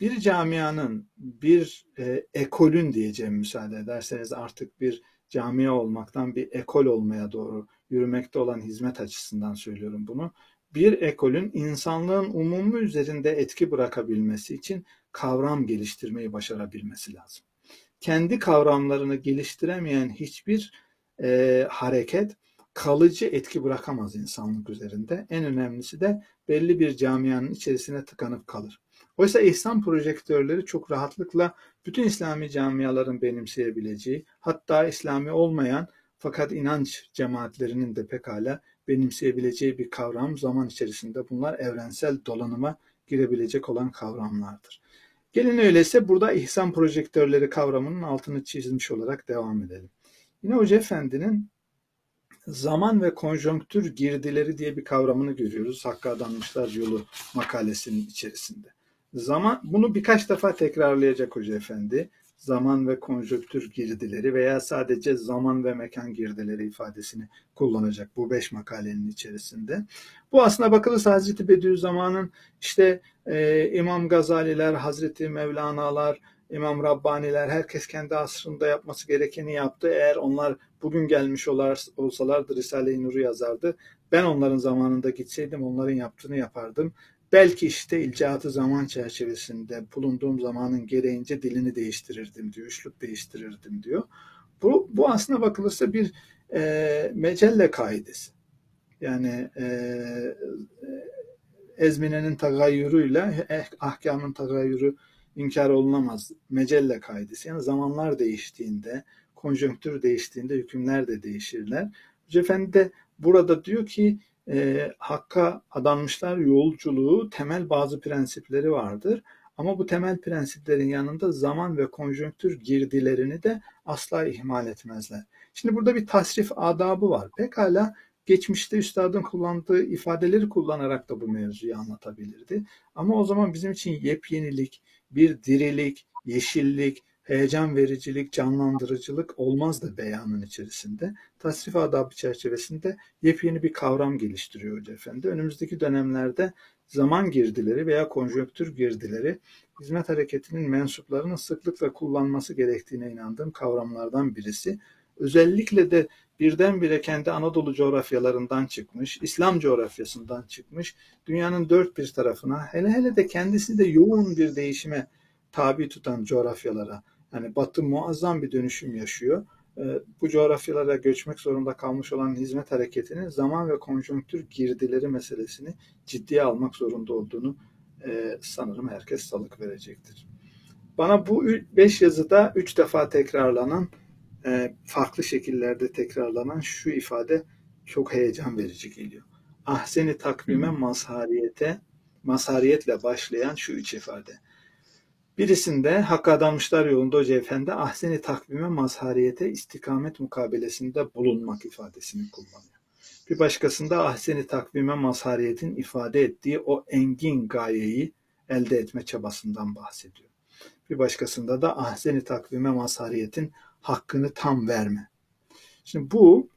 Bir camianın, bir e, ekolün diyeceğim müsaade ederseniz artık bir camia olmaktan bir ekol olmaya doğru yürümekte olan hizmet açısından söylüyorum bunu. Bir ekolün insanlığın umumu üzerinde etki bırakabilmesi için kavram geliştirmeyi başarabilmesi lazım. Kendi kavramlarını geliştiremeyen hiçbir e, hareket kalıcı etki bırakamaz insanlık üzerinde. En önemlisi de belli bir camianın içerisine tıkanıp kalır. Oysa ihsan projektörleri çok rahatlıkla bütün İslami camiaların benimseyebileceği, hatta İslami olmayan fakat inanç cemaatlerinin de pekala benimseyebileceği bir kavram zaman içerisinde bunlar evrensel dolanıma girebilecek olan kavramlardır. Gelin öyleyse burada ihsan projektörleri kavramının altını çizmiş olarak devam edelim. Yine Hoca Efendi'nin zaman ve konjonktür girdileri diye bir kavramını görüyoruz. Hakkı Adanmışlar Yolu makalesinin içerisinde. Zaman bunu birkaç defa tekrarlayacak Hoca Efendi. Zaman ve konjonktür girdileri veya sadece zaman ve mekan girdileri ifadesini kullanacak bu beş makalenin içerisinde. Bu aslına bakılırsa Hazreti Bediüzzaman'ın işte e, İmam Gazaliler, Hazreti Mevlana'lar, İmam Rabbaniler herkes kendi asrında yapması gerekeni yaptı. Eğer onlar bugün gelmiş olsalardı Risale-i Nur'u yazardı. Ben onların zamanında gitseydim onların yaptığını yapardım. Belki işte ilcaatı zaman çerçevesinde bulunduğum zamanın gereğince dilini değiştirirdim diyor, üslup değiştirirdim diyor. Bu, bu aslına bakılırsa bir e, mecelle kaidesi. Yani e, ezminenin tagayyürüyle eh, ahkamın tagayyürü inkar olunamaz. Mecelle kaidesi. Yani zamanlar değiştiğinde, konjonktür değiştiğinde hükümler de değişirler. Hoca Efendi de burada diyor ki e, hakka adanmışlar yolculuğu temel bazı prensipleri vardır. Ama bu temel prensiplerin yanında zaman ve konjonktür girdilerini de asla ihmal etmezler. Şimdi burada bir tasrif adabı var. Pekala geçmişte üstadın kullandığı ifadeleri kullanarak da bu mevzuyu anlatabilirdi. Ama o zaman bizim için yepyenilik, bir dirilik, yeşillik, heyecan vericilik, canlandırıcılık olmaz da beyanın içerisinde. Tasrif adabı çerçevesinde yepyeni bir kavram geliştiriyor Hoca Efendi. Önümüzdeki dönemlerde zaman girdileri veya konjonktür girdileri hizmet hareketinin mensuplarının sıklıkla kullanması gerektiğine inandığım kavramlardan birisi. Özellikle de birdenbire kendi Anadolu coğrafyalarından çıkmış, İslam coğrafyasından çıkmış, dünyanın dört bir tarafına, hele hele de kendisi de yoğun bir değişime tabi tutan coğrafyalara, yani Batı muazzam bir dönüşüm yaşıyor. Ee, bu coğrafyalara göçmek zorunda kalmış olan hizmet hareketinin zaman ve konjonktür girdileri meselesini ciddiye almak zorunda olduğunu e, sanırım herkes salık verecektir. Bana bu beş yazıda üç defa tekrarlanan e, farklı şekillerde tekrarlanan şu ifade çok heyecan verici geliyor. Ahseni takvime mazhariyete, mazhariyetle başlayan şu üç ifade. Birisinde Hakk'a adanmışlar yolunda Hoca Efendi ahseni takvime mazhariyete istikamet mukabelesinde bulunmak ifadesini kullanıyor. Bir başkasında ahseni takvime mazhariyetin ifade ettiği o engin gayeyi elde etme çabasından bahsediyor. Bir başkasında da ahseni takvime mazhariyetin hakkını tam verme. Şimdi bu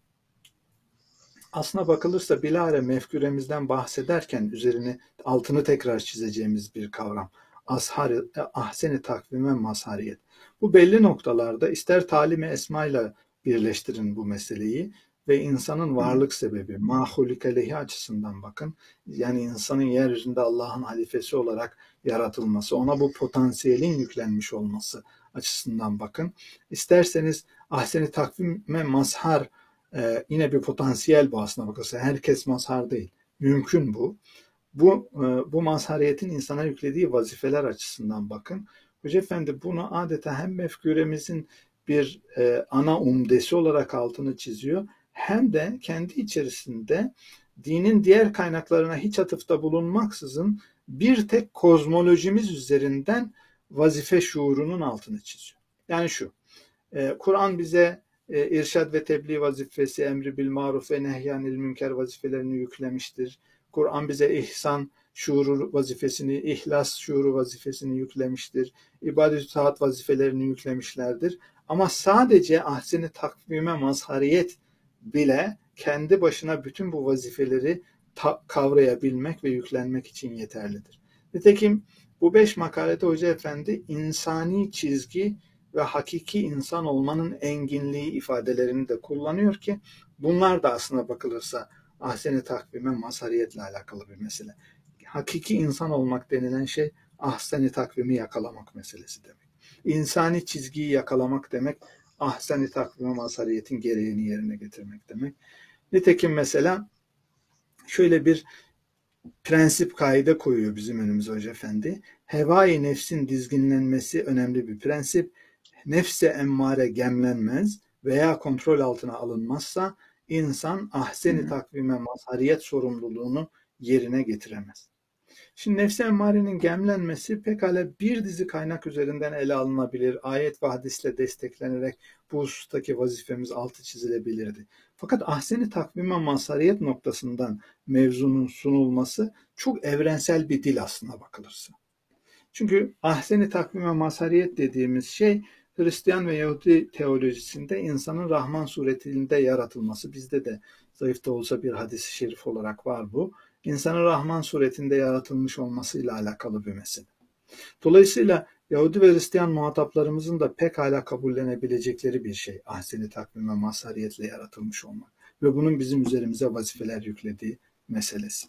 aslına bakılırsa bilare mefküremizden bahsederken üzerine altını tekrar çizeceğimiz bir kavram. Ashar, ahseni takvime mazhariyet. Bu belli noktalarda ister talimi esmayla birleştirin bu meseleyi ve insanın varlık sebebi, mahulike açısından bakın. Yani insanın yeryüzünde Allah'ın halifesi olarak yaratılması, ona bu potansiyelin yüklenmiş olması açısından bakın. İsterseniz ahseni takvime mazhar e, yine bir potansiyel bu aslına bakılsa. Herkes mazhar değil. Mümkün bu. Bu, e, bu mazhariyetin insana yüklediği vazifeler açısından bakın. Hoca Efendi bunu adeta hem mefküremizin bir e, ana umdesi olarak altını çiziyor hem de kendi içerisinde dinin diğer kaynaklarına hiç atıfta bulunmaksızın bir tek kozmolojimiz üzerinden vazife şuurunun altını çiziyor. Yani şu, e, Kur'an bize irşad ve tebliğ vazifesi, emri bil maruf ve nehyanil münker vazifelerini yüklemiştir. Kur'an bize ihsan şuuru vazifesini, ihlas şuuru vazifesini yüklemiştir. İbadet-i taat vazifelerini yüklemişlerdir. Ama sadece ahseni takvime mazhariyet bile kendi başına bütün bu vazifeleri kavrayabilmek ve yüklenmek için yeterlidir. Nitekim bu beş makalede Hoca Efendi insani çizgi ve hakiki insan olmanın enginliği ifadelerini de kullanıyor ki bunlar da aslına bakılırsa ahseni takvime mazhariyetle alakalı bir mesele. Hakiki insan olmak denilen şey ahseni takvimi yakalamak meselesi demek. İnsani çizgiyi yakalamak demek ahseni takvime mazhariyetin gereğini yerine getirmek demek. Nitekim mesela şöyle bir prensip kaide koyuyor bizim önümüze Hoca Efendi. Hevai nefsin dizginlenmesi önemli bir prensip. Nefse emmare gemlenmez veya kontrol altına alınmazsa insan ahseni takvime mazhariyet sorumluluğunu yerine getiremez. Şimdi nefsi emmarenin gemlenmesi pekala bir dizi kaynak üzerinden ele alınabilir. Ayet ve hadisle desteklenerek bu husustaki vazifemiz altı çizilebilirdi. Fakat ahseni takvime mazhariyet noktasından mevzunun sunulması çok evrensel bir dil aslına bakılırsa. Çünkü ahseni takvime mazhariyet dediğimiz şey Hristiyan ve Yahudi teolojisinde insanın Rahman suretinde yaratılması. Bizde de zayıf da olsa bir hadisi şerif olarak var bu. İnsanın Rahman suretinde yaratılmış olmasıyla alakalı bir mesele. Dolayısıyla Yahudi ve Hristiyan muhataplarımızın da pek hala kabullenebilecekleri bir şey ahseni takvim ve mazhariyetle yaratılmış olmak ve bunun bizim üzerimize vazifeler yüklediği meselesi.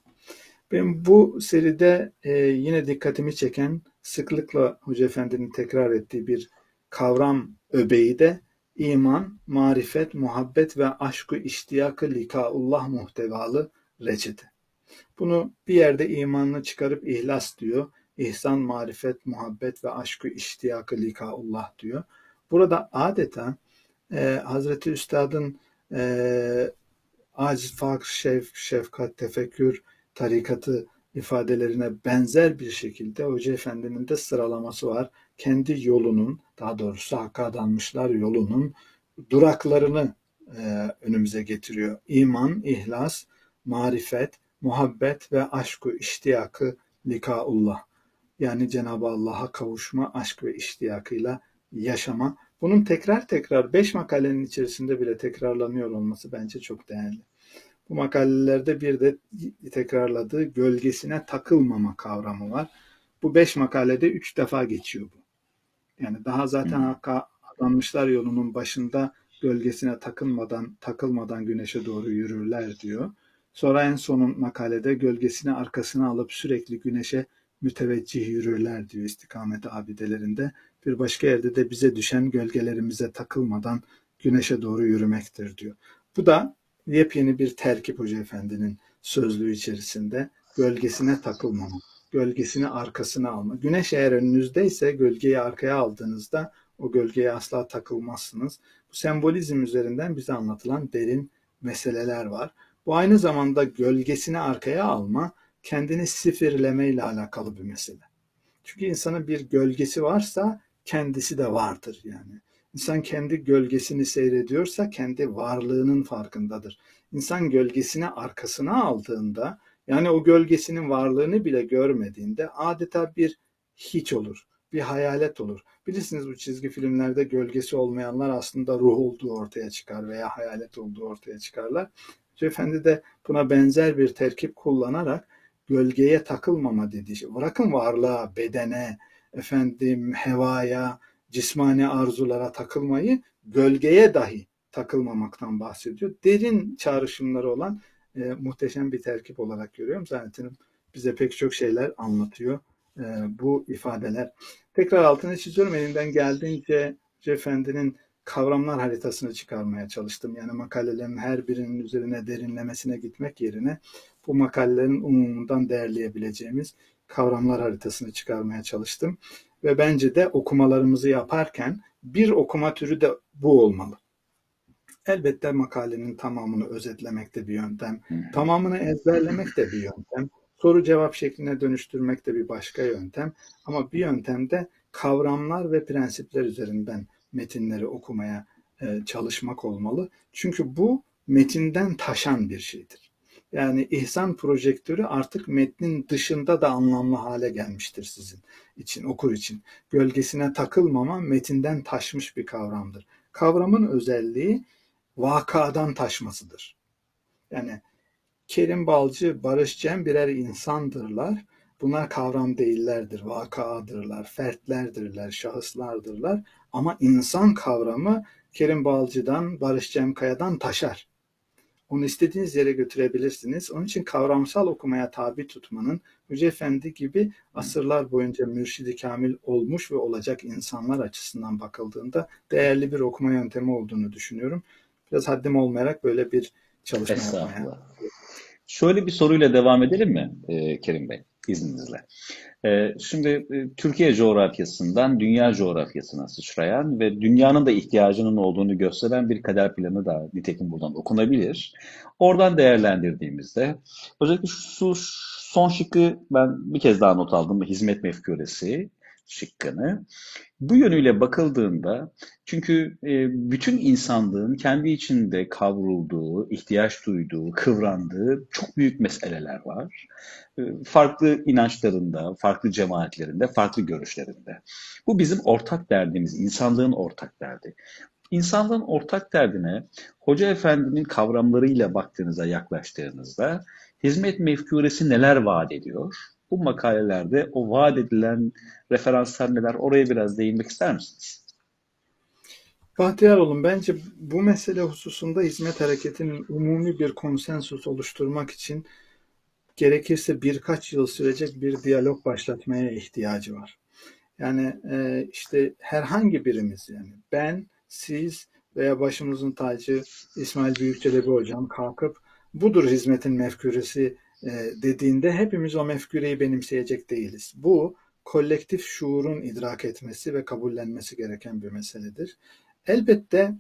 Ben bu seride e, yine dikkatimi çeken sıklıkla Hoca Efendi'nin tekrar ettiği bir kavram öbeği de iman, marifet, muhabbet ve aşkı iştiyakı likaullah muhtevalı reçete. Bunu bir yerde imanını çıkarıp ihlas diyor. İhsan, marifet, muhabbet ve aşkı iştiyakı likaullah diyor. Burada adeta e, Hazreti Üstad'ın e, aciz, fakr, şef, şefkat, tefekkür tarikatı ifadelerine benzer bir şekilde Hoca Efendi'nin de sıralaması var. Kendi yolunun, daha doğrusu Hakk'a adanmışlar yolunun duraklarını e, önümüze getiriyor. İman, ihlas, marifet, muhabbet ve aşkı iştiyakı likaullah. Yani Cenab-ı Allah'a kavuşma, aşk ve iştiyakıyla yaşama. Bunun tekrar tekrar beş makalenin içerisinde bile tekrarlanıyor olması bence çok değerli. Bu makalelerde bir de tekrarladığı gölgesine takılmama kavramı var. Bu beş makalede üç defa geçiyor bu. Yani daha zaten Hakk'a adanmışlar yolunun başında gölgesine takılmadan takılmadan güneşe doğru yürürler diyor. Sonra en sonun makalede gölgesini arkasına alıp sürekli güneşe müteveccih yürürler diyor istikamet abidelerinde. Bir başka yerde de bize düşen gölgelerimize takılmadan güneşe doğru yürümektir diyor. Bu da yepyeni bir terkip Hoca Efendi'nin sözlüğü içerisinde gölgesine takılmama, gölgesini arkasına alma. Güneş eğer önünüzdeyse gölgeyi arkaya aldığınızda o gölgeye asla takılmazsınız. Bu sembolizm üzerinden bize anlatılan derin meseleler var. Bu aynı zamanda gölgesini arkaya alma, kendini sifirleme ile alakalı bir mesele. Çünkü insanın bir gölgesi varsa kendisi de vardır yani. İnsan kendi gölgesini seyrediyorsa kendi varlığının farkındadır. İnsan gölgesini arkasına aldığında yani o gölgesinin varlığını bile görmediğinde adeta bir hiç olur, bir hayalet olur. Bilirsiniz bu çizgi filmlerde gölgesi olmayanlar aslında ruh olduğu ortaya çıkar veya hayalet olduğu ortaya çıkarlar. Hoca Efendi de buna benzer bir terkip kullanarak gölgeye takılmama dedi. Bırakın varlığa, bedene, efendim hevaya, cismani arzulara takılmayı gölgeye dahi takılmamaktan bahsediyor. Derin çağrışımları olan e, muhteşem bir terkip olarak görüyorum. Zaten bize pek çok şeyler anlatıyor e, bu ifadeler. Tekrar altını çiziyorum. Elimden geldiğince Efendi'nin kavramlar haritasını çıkarmaya çalıştım. Yani makalelerin her birinin üzerine derinlemesine gitmek yerine bu makalelerin umumundan değerleyebileceğimiz kavramlar haritasını çıkarmaya çalıştım. Ve bence de okumalarımızı yaparken bir okuma türü de bu olmalı. Elbette makalenin tamamını özetlemek de bir yöntem. Tamamını ezberlemek de bir yöntem. Soru cevap şekline dönüştürmek de bir başka yöntem. Ama bir yöntem de kavramlar ve prensipler üzerinden metinleri okumaya e, çalışmak olmalı. Çünkü bu metinden taşan bir şeydir. Yani ihsan projektörü artık metnin dışında da anlamlı hale gelmiştir sizin için, okur için. Gölgesine takılmama metinden taşmış bir kavramdır. Kavramın özelliği vakadan taşmasıdır. Yani Kerim Balcı, Barış Cem birer insandırlar. Bunlar kavram değillerdir, vakadırlar, fertlerdirler, şahıslardırlar. Ama insan kavramı Kerim Balcı'dan, Barış Cem Kaya'dan taşar. Onu istediğiniz yere götürebilirsiniz. Onun için kavramsal okumaya tabi tutmanın Hüce Efendi gibi asırlar boyunca mürşidi kamil olmuş ve olacak insanlar açısından bakıldığında değerli bir okuma yöntemi olduğunu düşünüyorum. Biraz haddim olmayarak böyle bir çalışma yapmaya. Şöyle bir soruyla devam edelim mi e, Kerim Bey izninizle? E, şimdi e, Türkiye coğrafyasından dünya coğrafyasına sıçrayan ve dünyanın da ihtiyacının olduğunu gösteren bir kader planı da nitekim buradan okunabilir. Oradan değerlendirdiğimizde özellikle şu son şıkkı ben bir kez daha not aldım. Hizmet mefkuresi şıkkını. Bu yönüyle bakıldığında çünkü e, bütün insanlığın kendi içinde kavrulduğu, ihtiyaç duyduğu, kıvrandığı çok büyük meseleler var. E, farklı inançlarında, farklı cemaatlerinde, farklı görüşlerinde. Bu bizim ortak derdimiz, insanlığın ortak derdi. İnsanlığın ortak derdine Hoca Efendi'nin kavramlarıyla baktığınızda, yaklaştığınızda hizmet mefkuresi neler vaat ediyor? Bu makalelerde o vaat edilen referanslar neler? Oraya biraz değinmek ister misiniz? Bahtiyar olun. Bence bu mesele hususunda hizmet hareketinin umumi bir konsensus oluşturmak için gerekirse birkaç yıl sürecek bir diyalog başlatmaya ihtiyacı var. Yani e, işte herhangi birimiz yani ben, siz veya başımızın tacı İsmail Büyükçelebi hocam kalkıp budur hizmetin mefkuresi e, dediğinde hepimiz o mefküreyi benimseyecek değiliz. Bu kolektif şuurun idrak etmesi ve kabullenmesi gereken bir meseledir. Elbette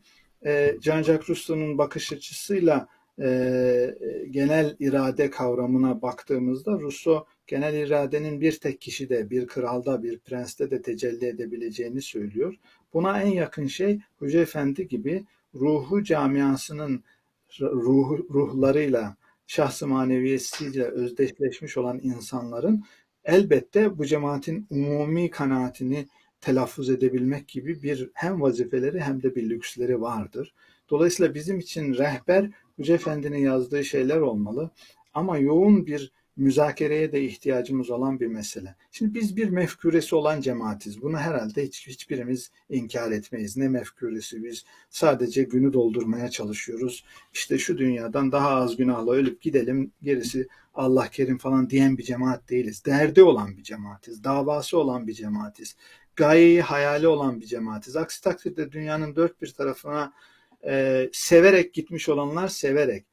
e, Jean-Jacques Rousseau'nun bakış açısıyla e, genel irade kavramına baktığımızda Rousseau genel iradenin bir tek kişide, bir kralda, bir prenste de tecelli edebileceğini söylüyor. Buna en yakın şey Hoca Efendi gibi ruhu camiasının ruh, ruhlarıyla, şahsı maneviyesiyle özdeşleşmiş olan insanların elbette bu cemaatin umumi kanaatini telaffuz edebilmek gibi bir hem vazifeleri hem de bir lüksleri vardır. Dolayısıyla bizim için rehber Hoca Efendi'nin yazdığı şeyler olmalı ama yoğun bir müzakereye de ihtiyacımız olan bir mesele. Şimdi biz bir mefkuresi olan cemaatiz. Bunu herhalde hiç, hiçbirimiz inkar etmeyiz. Ne mefkuresi biz sadece günü doldurmaya çalışıyoruz. İşte şu dünyadan daha az günahla ölüp gidelim gerisi Allah kerim falan diyen bir cemaat değiliz. Derdi olan bir cemaatiz. Davası olan bir cemaatiz. Gayeyi hayali olan bir cemaatiz. Aksi takdirde dünyanın dört bir tarafına e, severek gitmiş olanlar severek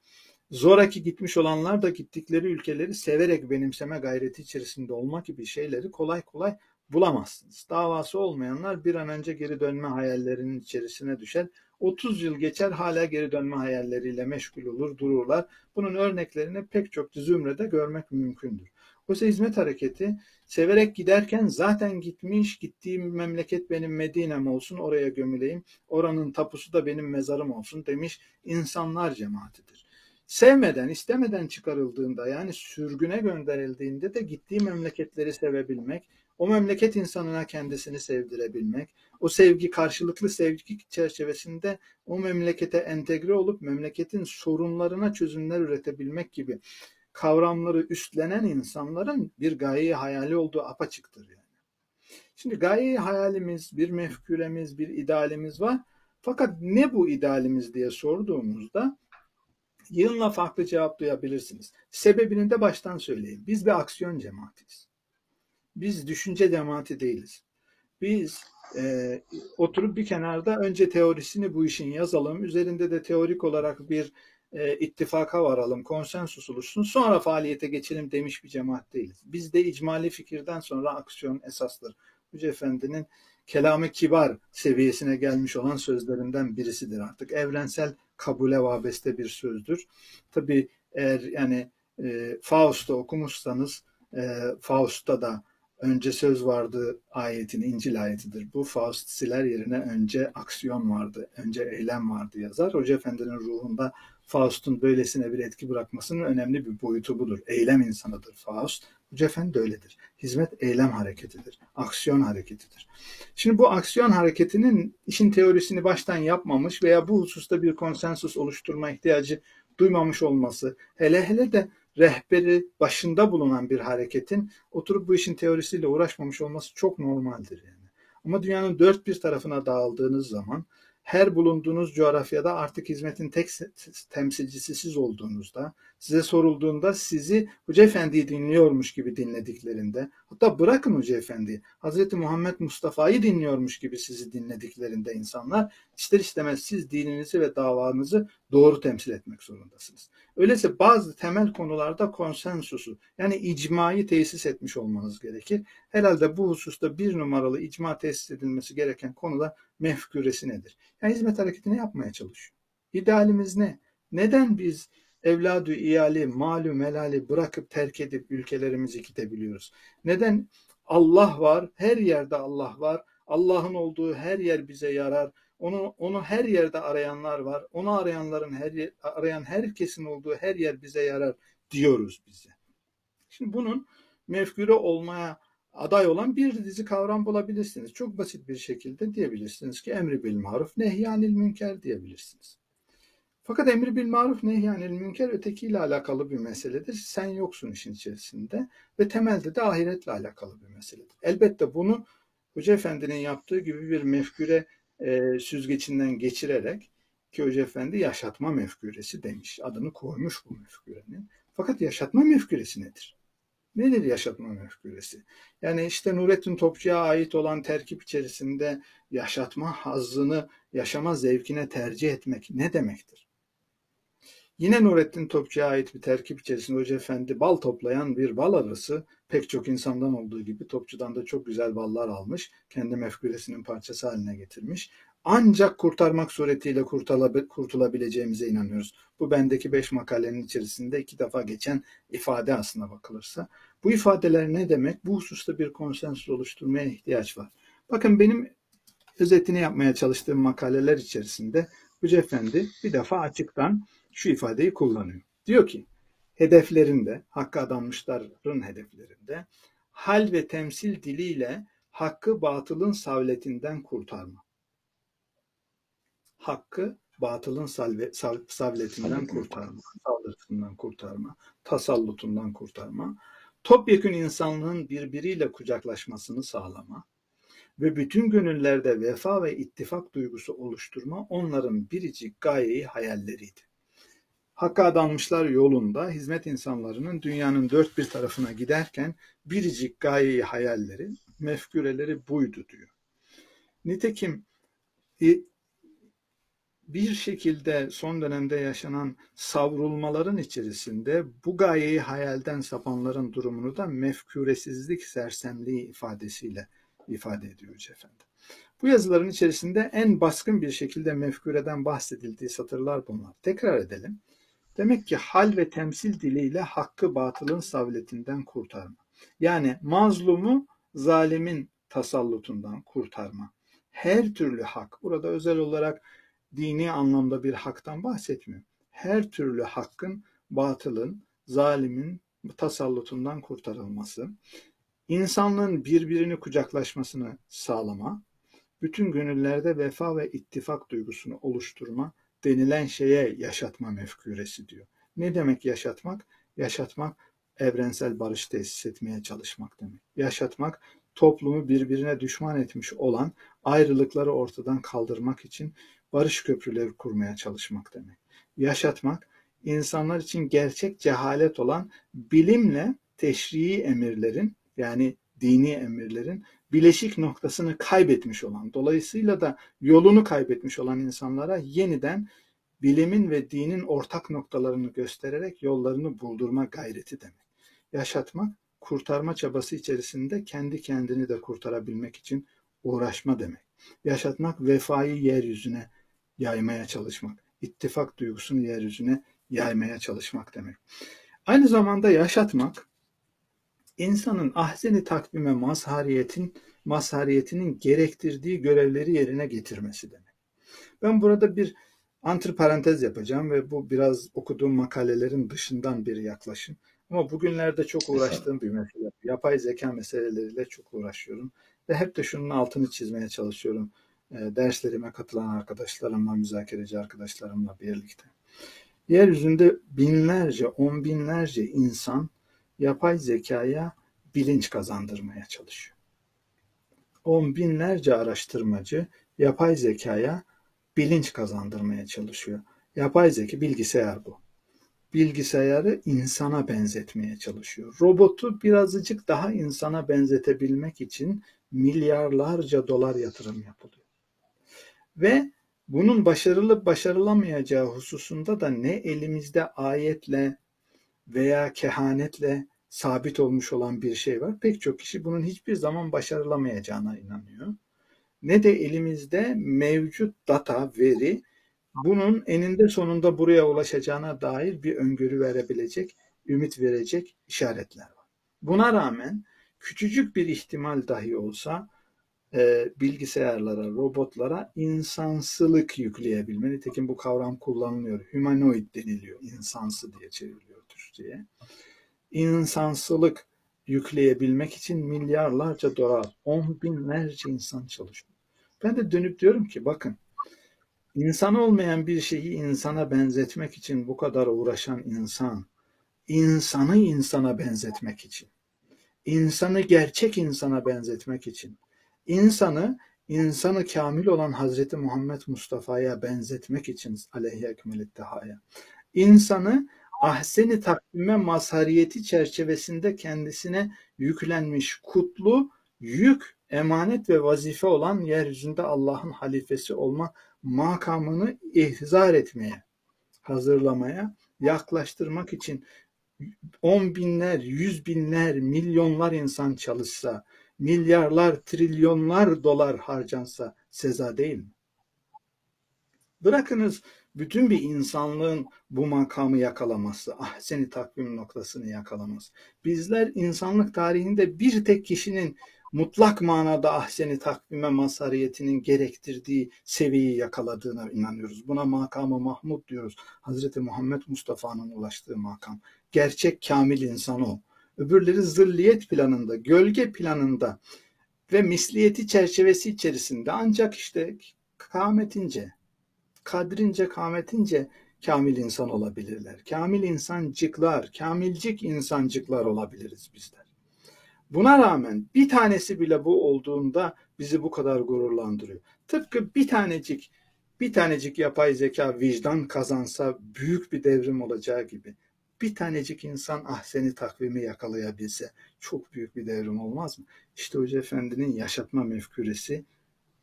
zoraki gitmiş olanlar da gittikleri ülkeleri severek benimseme gayreti içerisinde olmak gibi şeyleri kolay kolay bulamazsınız. Davası olmayanlar bir an önce geri dönme hayallerinin içerisine düşer. 30 yıl geçer hala geri dönme hayalleriyle meşgul olur, dururlar. Bunun örneklerini pek çok zümrede görmek mümkündür. Oysa hizmet hareketi severek giderken zaten gitmiş, gittiğim memleket benim Medine'm olsun, oraya gömüleyim, oranın tapusu da benim mezarım olsun demiş insanlar cemaatidir sevmeden, istemeden çıkarıldığında yani sürgüne gönderildiğinde de gittiği memleketleri sevebilmek, o memleket insanına kendisini sevdirebilmek, o sevgi karşılıklı sevgi çerçevesinde o memlekete entegre olup memleketin sorunlarına çözümler üretebilmek gibi kavramları üstlenen insanların bir gayeyi hayali olduğu apaçıktır yani. Şimdi gayeyi hayalimiz, bir mefküremiz, bir idealimiz var. Fakat ne bu idealimiz diye sorduğumuzda yığınla farklı cevap duyabilirsiniz. Sebebini de baştan söyleyeyim. Biz bir aksiyon cemaatiyiz. Biz düşünce cemaati değiliz. Biz e, oturup bir kenarda önce teorisini bu işin yazalım, üzerinde de teorik olarak bir e, ittifaka varalım, konsensus oluşsun, sonra faaliyete geçelim demiş bir cemaat değiliz. Bizde icmali fikirden sonra aksiyon esastır. Hoca Efendi'nin kelamı kibar seviyesine gelmiş olan sözlerinden birisidir artık. Evrensel kabule vabeste bir sözdür. Tabi eğer yani e, Faust'u okumuşsanız e, Faust'ta da önce söz vardı ayetin İncil ayetidir. Bu Faust siler yerine önce aksiyon vardı, önce eylem vardı yazar. Hoca Efendi'nin ruhunda Faust'un böylesine bir etki bırakmasının önemli bir boyutu budur. Eylem insanıdır Faust. Hoca Efendi de öyledir. Hizmet eylem hareketidir. Aksiyon hareketidir. Şimdi bu aksiyon hareketinin işin teorisini baştan yapmamış veya bu hususta bir konsensus oluşturma ihtiyacı duymamış olması, hele hele de rehberi başında bulunan bir hareketin oturup bu işin teorisiyle uğraşmamış olması çok normaldir yani. Ama dünyanın dört bir tarafına dağıldığınız zaman her bulunduğunuz coğrafyada artık hizmetin tek temsilcisi siz olduğunuzda, size sorulduğunda sizi Hoca Efendi'yi dinliyormuş gibi dinlediklerinde, hatta bırakın Hoca Efendi'yi, Hz. Muhammed Mustafa'yı dinliyormuş gibi sizi dinlediklerinde insanlar, ister istemez siz dininizi ve davanızı doğru temsil etmek zorundasınız. Öyleyse bazı temel konularda konsensusu, yani icmayı tesis etmiş olmanız gerekir. Herhalde bu hususta bir numaralı icma tesis edilmesi gereken konuda mefküresi nedir? Yani hizmet hareketini yapmaya çalışıyor. İdealimiz ne? Neden biz evladü iyali, malü melali bırakıp terk edip ülkelerimizi gidebiliyoruz? Neden Allah var, her yerde Allah var, Allah'ın olduğu her yer bize yarar, onu, onu her yerde arayanlar var, onu arayanların her arayan herkesin olduğu her yer bize yarar diyoruz bize. Şimdi bunun mefküre olmaya aday olan bir dizi kavram bulabilirsiniz. Çok basit bir şekilde diyebilirsiniz ki emri bil maruf nehyanil münker diyebilirsiniz. Fakat emri bil maruf nehyanil münker ötekiyle alakalı bir meseledir. Sen yoksun işin içerisinde ve temelde de ahiretle alakalı bir meseledir. Elbette bunu Hoca Efendi'nin yaptığı gibi bir mefküre e, süzgecinden geçirerek ki Hoca Efendi yaşatma mefküresi demiş. Adını koymuş bu mefkürenin. Fakat yaşatma mefküresi nedir? Nedir yaşatma mefküresi? Yani işte Nurettin Topçu'ya ait olan terkip içerisinde yaşatma hazzını, yaşama zevkine tercih etmek ne demektir? Yine Nurettin Topçu'ya ait bir terkip içerisinde Hoca Efendi bal toplayan bir bal arısı pek çok insandan olduğu gibi Topçu'dan da çok güzel ballar almış. Kendi mefküresinin parçası haline getirmiş. Ancak kurtarmak suretiyle kurtulabileceğimize inanıyoruz. Bu bendeki beş makalenin içerisinde iki defa geçen ifade aslına bakılırsa. Bu ifadeler ne demek? Bu hususta bir konsensus oluşturmaya ihtiyaç var. Bakın benim özetini yapmaya çalıştığım makaleler içerisinde Hoca Efendi bir defa açıktan şu ifadeyi kullanıyor. Diyor ki hedeflerinde, hakkı adanmışların hedeflerinde hal ve temsil diliyle hakkı batılın savletinden kurtarma. Hakkı batılın salve, sav, savletinden kurtarma, saldırısından kurtarma, tasallutundan kurtarma, topyekün insanlığın birbiriyle kucaklaşmasını sağlama ve bütün gönüllerde vefa ve ittifak duygusu oluşturma onların biricik gayeyi hayalleriydi. Hakka adanmışlar yolunda hizmet insanlarının dünyanın dört bir tarafına giderken biricik gayeyi hayalleri, mefküreleri buydu diyor. Nitekim bir şekilde son dönemde yaşanan savrulmaların içerisinde bu gayeyi hayalden sapanların durumunu da mefküresizlik sersemliği ifadesiyle ifade ediyor Hoca. Bu yazıların içerisinde en baskın bir şekilde mefküreden bahsedildiği satırlar bunlar. Tekrar edelim. Demek ki hal ve temsil diliyle hakkı batılın savletinden kurtarma. Yani mazlumu zalimin tasallutundan kurtarma. Her türlü hak, burada özel olarak dini anlamda bir haktan bahsetmiyor. Her türlü hakkın, batılın, zalimin tasallutundan kurtarılması, insanlığın birbirini kucaklaşmasını sağlama, bütün gönüllerde vefa ve ittifak duygusunu oluşturma denilen şeye yaşatma mefküresi diyor. Ne demek yaşatmak? Yaşatmak evrensel barış tesis etmeye çalışmak demek. Yaşatmak toplumu birbirine düşman etmiş olan ayrılıkları ortadan kaldırmak için barış köprüleri kurmaya çalışmak demek. Yaşatmak, insanlar için gerçek cehalet olan bilimle teşrii emirlerin yani dini emirlerin bileşik noktasını kaybetmiş olan, dolayısıyla da yolunu kaybetmiş olan insanlara yeniden bilimin ve dinin ortak noktalarını göstererek yollarını buldurma gayreti demek. Yaşatmak, kurtarma çabası içerisinde kendi kendini de kurtarabilmek için uğraşma demek. Yaşatmak, vefayı yeryüzüne yaymaya çalışmak. ittifak duygusunu yeryüzüne yaymaya çalışmak demek. Aynı zamanda yaşatmak, insanın ahzeni takvime mazhariyetin, mazhariyetinin gerektirdiği görevleri yerine getirmesi demek. Ben burada bir antiparantez yapacağım ve bu biraz okuduğum makalelerin dışından bir yaklaşım. Ama bugünlerde çok uğraştığım bir mesele. Yapay zeka meseleleriyle çok uğraşıyorum. Ve hep de şunun altını çizmeye çalışıyorum. E, derslerime katılan arkadaşlarımla, müzakereci arkadaşlarımla birlikte. Yeryüzünde binlerce, on binlerce insan yapay zekaya bilinç kazandırmaya çalışıyor. On binlerce araştırmacı yapay zekaya bilinç kazandırmaya çalışıyor. Yapay zeka bilgisayar bu. Bilgisayarı insana benzetmeye çalışıyor. Robotu birazcık daha insana benzetebilmek için milyarlarca dolar yatırım yapılıyor. Ve bunun başarılı başarılamayacağı hususunda da ne elimizde ayetle veya kehanetle sabit olmuş olan bir şey var. Pek çok kişi bunun hiçbir zaman başarılamayacağına inanıyor. Ne de elimizde mevcut data, veri bunun eninde sonunda buraya ulaşacağına dair bir öngörü verebilecek, ümit verecek işaretler var. Buna rağmen küçücük bir ihtimal dahi olsa e, bilgisayarlara, robotlara insansılık yükleyebilme. Nitekim bu kavram kullanılıyor. Humanoid deniliyor. İnsansı diye çevriliyor Türkçe'ye. İnsansılık yükleyebilmek için milyarlarca dolar, on binlerce insan çalışıyor. Ben de dönüp diyorum ki bakın insan olmayan bir şeyi insana benzetmek için bu kadar uğraşan insan, insanı insana benzetmek için, insanı gerçek insana benzetmek için, insanı insanı kamil olan Hazreti Muhammed Mustafa'ya benzetmek için aleyhi ekmelittehaya, insanı ahseni takvime mazhariyeti çerçevesinde kendisine yüklenmiş kutlu yük, emanet ve vazife olan yeryüzünde Allah'ın halifesi olma makamını ihzar etmeye, hazırlamaya, yaklaştırmak için on binler, yüz binler, milyonlar insan çalışsa, milyarlar, trilyonlar dolar harcansa seza değil mi? Bırakınız bütün bir insanlığın bu makamı yakalaması, ah seni takvim noktasını yakalaması. Bizler insanlık tarihinde bir tek kişinin mutlak manada ahseni takvime mazhariyetinin gerektirdiği seviyeyi yakaladığına inanıyoruz. Buna makamı Mahmud diyoruz. Hazreti Muhammed Mustafa'nın ulaştığı makam. Gerçek kamil insan o. Öbürleri zırliyet planında, gölge planında ve misliyeti çerçevesi içerisinde ancak işte kâmetince, kadrince, kâmetince kamil insan olabilirler. Kamil insancıklar, kamilcik insancıklar olabiliriz bizler. Buna rağmen bir tanesi bile bu olduğunda bizi bu kadar gururlandırıyor. Tıpkı bir tanecik bir tanecik yapay zeka vicdan kazansa büyük bir devrim olacağı gibi bir tanecik insan ahseni takvimi yakalayabilse çok büyük bir devrim olmaz mı? İşte Hoca Efendi'nin yaşatma mefküresi,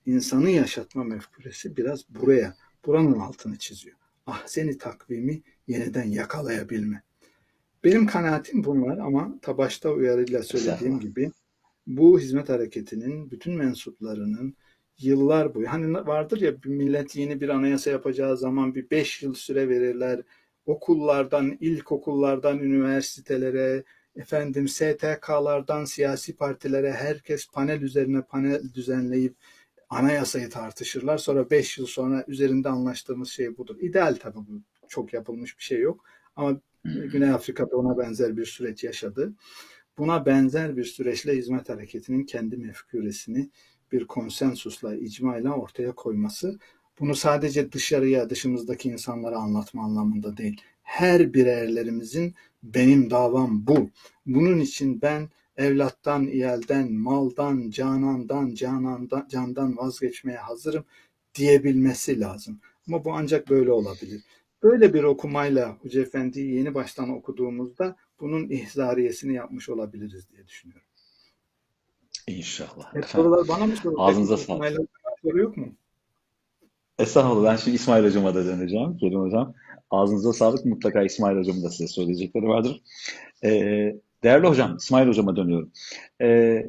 insanı yaşatma mefküresi biraz buraya, buranın altını çiziyor. Ahseni takvimi yeniden yakalayabilme. Benim kanaatim bunlar ama ta başta uyarıyla söylediğim gibi bu hizmet hareketinin bütün mensuplarının yıllar boyu hani vardır ya bir millet yeni bir anayasa yapacağı zaman bir beş yıl süre verirler. Okullardan, ilkokullardan üniversitelere, efendim STK'lardan siyasi partilere herkes panel üzerine panel düzenleyip anayasayı tartışırlar. Sonra beş yıl sonra üzerinde anlaştığımız şey budur. İdeal tabii bu. Çok yapılmış bir şey yok. Ama Güney Afrika'da ona benzer bir süreç yaşadı. Buna benzer bir süreçle hizmet hareketinin kendi mefküresini bir konsensusla, icmayla ortaya koyması bunu sadece dışarıya, dışımızdaki insanlara anlatma anlamında değil. Her birerlerimizin benim davam bu. Bunun için ben evlattan, iyelden, maldan, canandan, canandan, candan vazgeçmeye hazırım. diyebilmesi lazım. Ama bu ancak böyle olabilir. Böyle bir okumayla Hoca Efendi'yi yeni baştan okuduğumuzda bunun ihzariyesini yapmış olabiliriz diye düşünüyorum. İnşallah. Hep sorular bana mı sorulacak? Ağzınıza sağlık. Soru yok mu? Estağfurullah. Ben şimdi İsmail Hocam'a da döneceğim. Kerim Hocam. Ağzınıza sağlık. Mutlaka İsmail Hocam da size söyleyecekleri vardır. Ee, değerli Hocam, İsmail Hocam'a dönüyorum. Ee,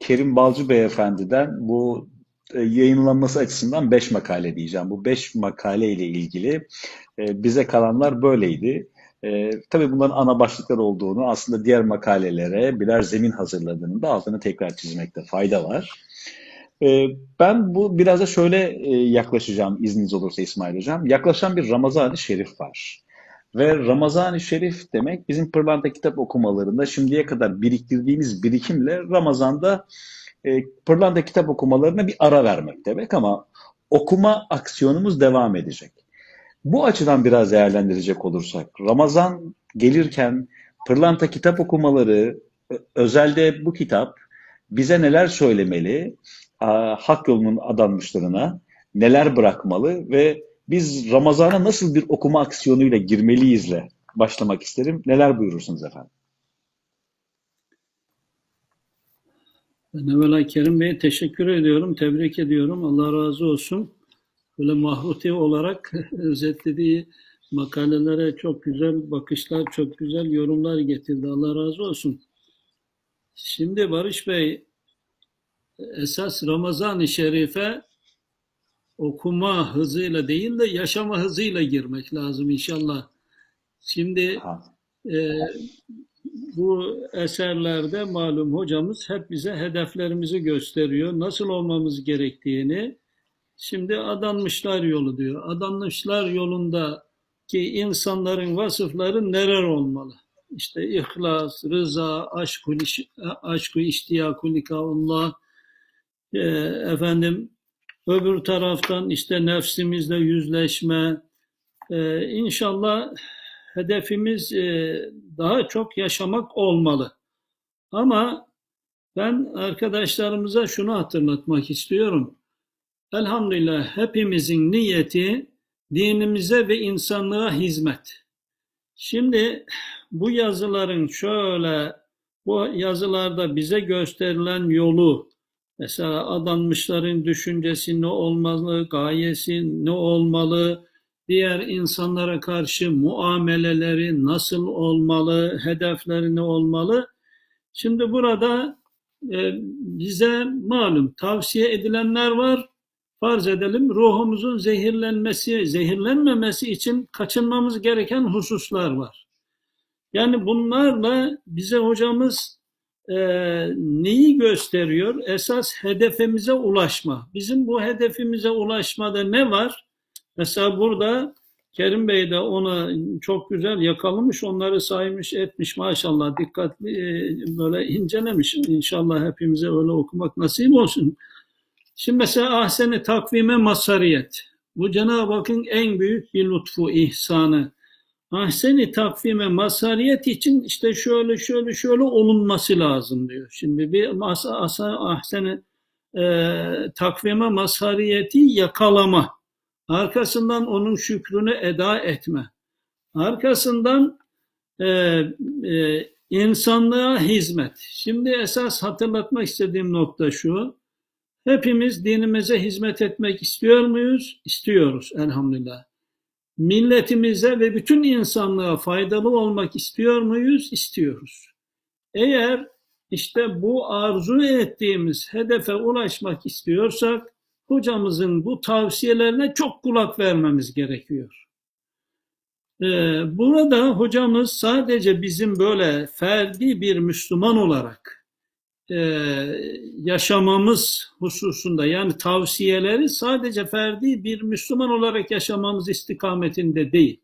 Kerim Balcı Beyefendi'den bu e, yayınlanması açısından 5 makale diyeceğim. Bu 5 makale ile ilgili e, bize kalanlar böyleydi. E, tabii bunların ana başlıklar olduğunu aslında diğer makalelere birer zemin hazırladığını da altını tekrar çizmekte fayda var. E, ben bu biraz da şöyle e, yaklaşacağım izniniz olursa İsmail Hocam. Yaklaşan bir Ramazan-ı Şerif var. Ve Ramazan-ı Şerif demek bizim Pırlanta kitap okumalarında şimdiye kadar biriktirdiğimiz birikimle Ramazan'da e, Pırlanta kitap okumalarına bir ara vermek demek ama okuma aksiyonumuz devam edecek. Bu açıdan biraz değerlendirecek olursak, Ramazan gelirken Pırlanta kitap okumaları, özelde bu kitap bize neler söylemeli, hak yolunun adanmışlarına neler bırakmalı ve biz Ramazan'a nasıl bir okuma aksiyonuyla girmeliyizle başlamak isterim. Neler buyurursunuz efendim? Ben evvela Kerim Bey'e teşekkür ediyorum, tebrik ediyorum. Allah razı olsun. Böyle mahruti olarak özetlediği makalelere çok güzel bakışlar, çok güzel yorumlar getirdi. Allah razı olsun. Şimdi Barış Bey, esas Ramazan-ı Şerif'e okuma hızıyla değil de yaşama hızıyla girmek lazım inşallah. Şimdi e, bu eserlerde malum hocamız hep bize hedeflerimizi gösteriyor. Nasıl olmamız gerektiğini. Şimdi adanmışlar yolu diyor. Adanmışlar yolunda ki insanların vasıfları neler olmalı? İşte ihlas, rıza, aşk-ı aşk iştiyakul Allah, e, efendim öbür taraftan işte nefsimizle yüzleşme. E, inşallah hedefimiz e, daha çok yaşamak olmalı. Ama ben arkadaşlarımıza şunu hatırlatmak istiyorum. Elhamdülillah hepimizin niyeti dinimize ve insanlığa hizmet. Şimdi bu yazıların şöyle bu yazılarda bize gösterilen yolu mesela adanmışların düşüncesi ne olmalı, gayesi ne olmalı, diğer insanlara karşı muameleleri nasıl olmalı, hedefleri ne olmalı? Şimdi burada e, bize malum tavsiye edilenler var. Farz edelim ruhumuzun zehirlenmesi, zehirlenmemesi için kaçınmamız gereken hususlar var. Yani bunlarla bize hocamız e, neyi gösteriyor? Esas hedefimize ulaşma. Bizim bu hedefimize ulaşmada ne var? Mesela burada Kerim Bey de ona çok güzel yakalamış, onları saymış, etmiş maşallah dikkatli e, böyle incelemiş. İnşallah hepimize öyle okumak nasip olsun. Şimdi mesela ahseni takvime masariyet. Bu Cenab-ı Hakk'ın en büyük bir lütfu, ihsanı. Ahseni takvime masariyet için işte şöyle şöyle şöyle olunması lazım diyor. Şimdi bir masa, ahseni e, takvime masariyeti yakalama. Arkasından onun şükrünü eda etme. Arkasından e, e, insanlığa hizmet. Şimdi esas hatırlatmak istediğim nokta şu. Hepimiz dinimize hizmet etmek istiyor muyuz? İstiyoruz elhamdülillah. Milletimize ve bütün insanlığa faydalı olmak istiyor muyuz? İstiyoruz. Eğer işte bu arzu ettiğimiz hedefe ulaşmak istiyorsak hocamızın bu tavsiyelerine çok kulak vermemiz gerekiyor. Ee, burada hocamız sadece bizim böyle ferdi bir Müslüman olarak e, yaşamamız hususunda yani tavsiyeleri sadece ferdi bir Müslüman olarak yaşamamız istikametinde değil.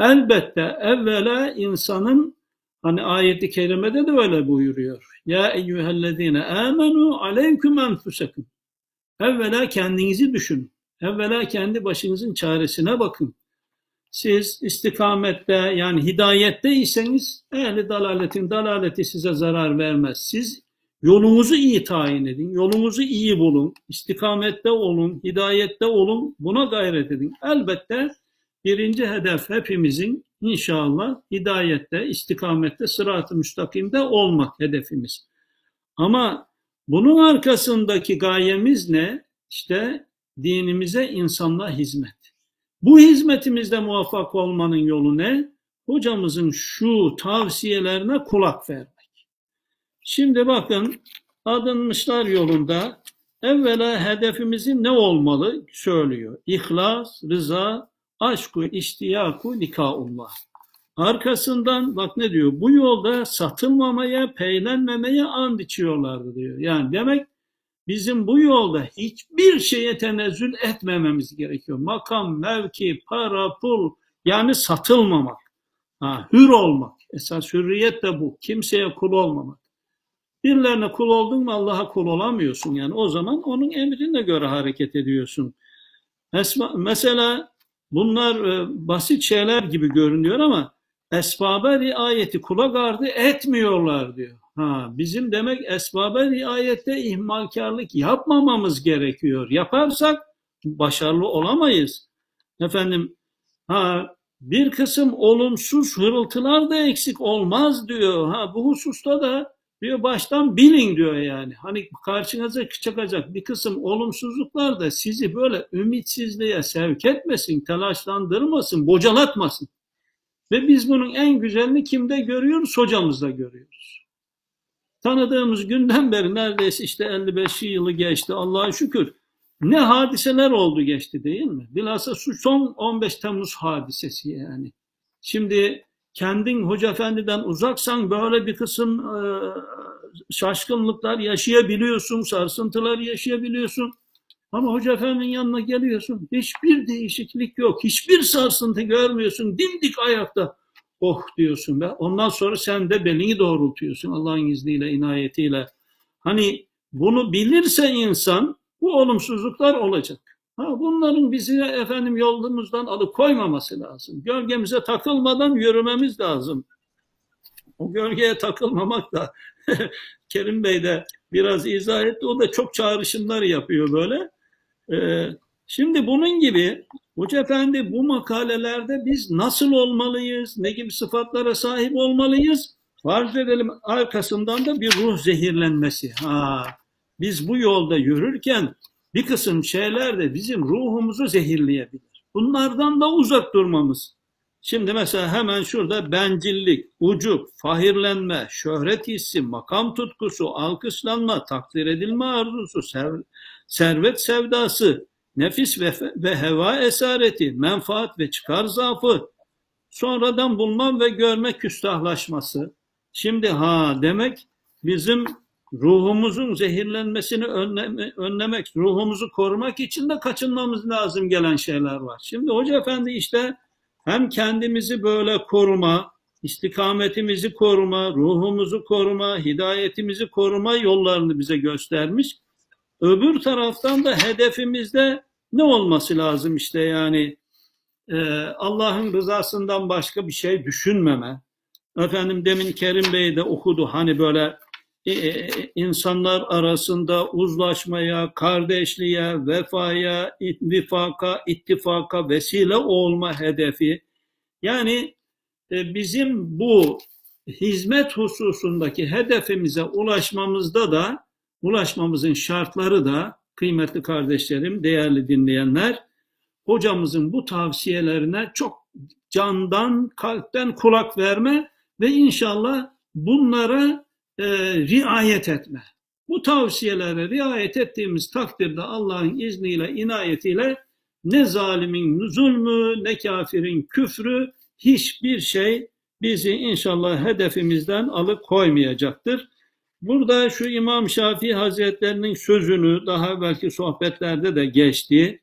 Elbette evvela insanın hani ayeti kerimede de öyle buyuruyor. Ya eyyühellezine amenu aleyküm enfusekum. Evvela kendinizi düşün. Evvela kendi başınızın çaresine bakın. Siz istikamette yani hidayetteyseniz ehli dalaletin dalaleti size zarar vermez. Siz Yolunuzu iyi tayin edin, yolunuzu iyi bulun, istikamette olun, hidayette olun, buna gayret edin. Elbette birinci hedef hepimizin inşallah hidayette, istikamette, sırat-ı müstakimde olmak hedefimiz. Ama bunun arkasındaki gayemiz ne? İşte dinimize, insanlığa hizmet. Bu hizmetimizde muvaffak olmanın yolu ne? Hocamızın şu tavsiyelerine kulak vermek. Şimdi bakın adınmışlar yolunda evvela hedefimizin ne olmalı söylüyor. İhlas, rıza, aşku, iştiyaku, nikaullah. Arkasından bak ne diyor? Bu yolda satılmamaya, peylenmemeye and içiyorlardı diyor. Yani demek bizim bu yolda hiçbir şeye tenezzül etmememiz gerekiyor. Makam, mevki, para, pul yani satılmamak. Ha, hür olmak. Esas hürriyet de bu. Kimseye kul olmamak. Birilerine kul oldun mu Allah'a kul olamıyorsun. Yani o zaman onun emrine göre hareket ediyorsun. Mesela bunlar e, basit şeyler gibi görünüyor ama esbaba riayeti kula gardı etmiyorlar diyor. Ha, bizim demek esbaba riayette ihmalkarlık yapmamamız gerekiyor. Yaparsak başarılı olamayız. Efendim ha bir kısım olumsuz hırıltılar da eksik olmaz diyor. Ha bu hususta da diyor baştan bilin diyor yani. Hani karşınıza çıkacak bir kısım olumsuzluklar da sizi böyle ümitsizliğe sevk etmesin, telaşlandırmasın, bocalatmasın. Ve biz bunun en güzelini kimde görüyoruz? Hocamızda görüyoruz. Tanıdığımız günden beri neredeyse işte 55 yılı geçti Allah'a şükür. Ne hadiseler oldu geçti değil mi? Bilhassa son 15 Temmuz hadisesi yani. Şimdi kendin Hoca Efendi'den uzaksan böyle bir kısım e, şaşkınlıklar yaşayabiliyorsun, sarsıntılar yaşayabiliyorsun. Ama Hoca Efendi'nin yanına geliyorsun, hiçbir değişiklik yok, hiçbir sarsıntı görmüyorsun, dimdik ayakta. Oh diyorsun be. Ondan sonra sen de belini doğrultuyorsun Allah'ın izniyle, inayetiyle. Hani bunu bilirse insan bu olumsuzluklar olacak. Ha, bunların bizi efendim yolumuzdan alıkoymaması lazım. Gölgemize takılmadan yürümemiz lazım. O gölgeye takılmamak da Kerim Bey de biraz izah etti. O da çok çağrışımlar yapıyor böyle. Ee, şimdi bunun gibi Hoca Efendi bu makalelerde biz nasıl olmalıyız, ne gibi sıfatlara sahip olmalıyız? Farz edelim arkasından da bir ruh zehirlenmesi. Ha, biz bu yolda yürürken bir kısım şeyler de bizim ruhumuzu zehirleyebilir. Bunlardan da uzak durmamız. Şimdi mesela hemen şurada bencillik, ucup, fahirlenme, şöhret hissi, makam tutkusu, alkışlanma, takdir edilme arzusu, servet sevdası, nefis ve, ve heva esareti, menfaat ve çıkar zaafı, sonradan bulma ve görme küstahlaşması. Şimdi ha demek bizim ruhumuzun zehirlenmesini önleme, önlemek, ruhumuzu korumak için de kaçınmamız lazım gelen şeyler var. Şimdi Hoca Efendi işte hem kendimizi böyle koruma, istikametimizi koruma, ruhumuzu koruma, hidayetimizi koruma yollarını bize göstermiş. Öbür taraftan da hedefimizde ne olması lazım işte yani e, Allah'ın rızasından başka bir şey düşünmeme. Efendim demin Kerim Bey de okudu hani böyle e, e, insanlar arasında uzlaşmaya, kardeşliğe, vefaya, ittifaka, ittifaka vesile olma hedefi. Yani e, bizim bu hizmet hususundaki hedefimize ulaşmamızda da ulaşmamızın şartları da kıymetli kardeşlerim, değerli dinleyenler, hocamızın bu tavsiyelerine çok candan, kalpten kulak verme ve inşallah bunlara e, riayet etme. Bu tavsiyelere riayet ettiğimiz takdirde Allah'ın izniyle, inayetiyle ne zalimin zulmü, ne kafirin küfrü, hiçbir şey bizi inşallah hedefimizden alıkoymayacaktır. Burada şu İmam Şafii Hazretlerinin sözünü daha belki sohbetlerde de geçti.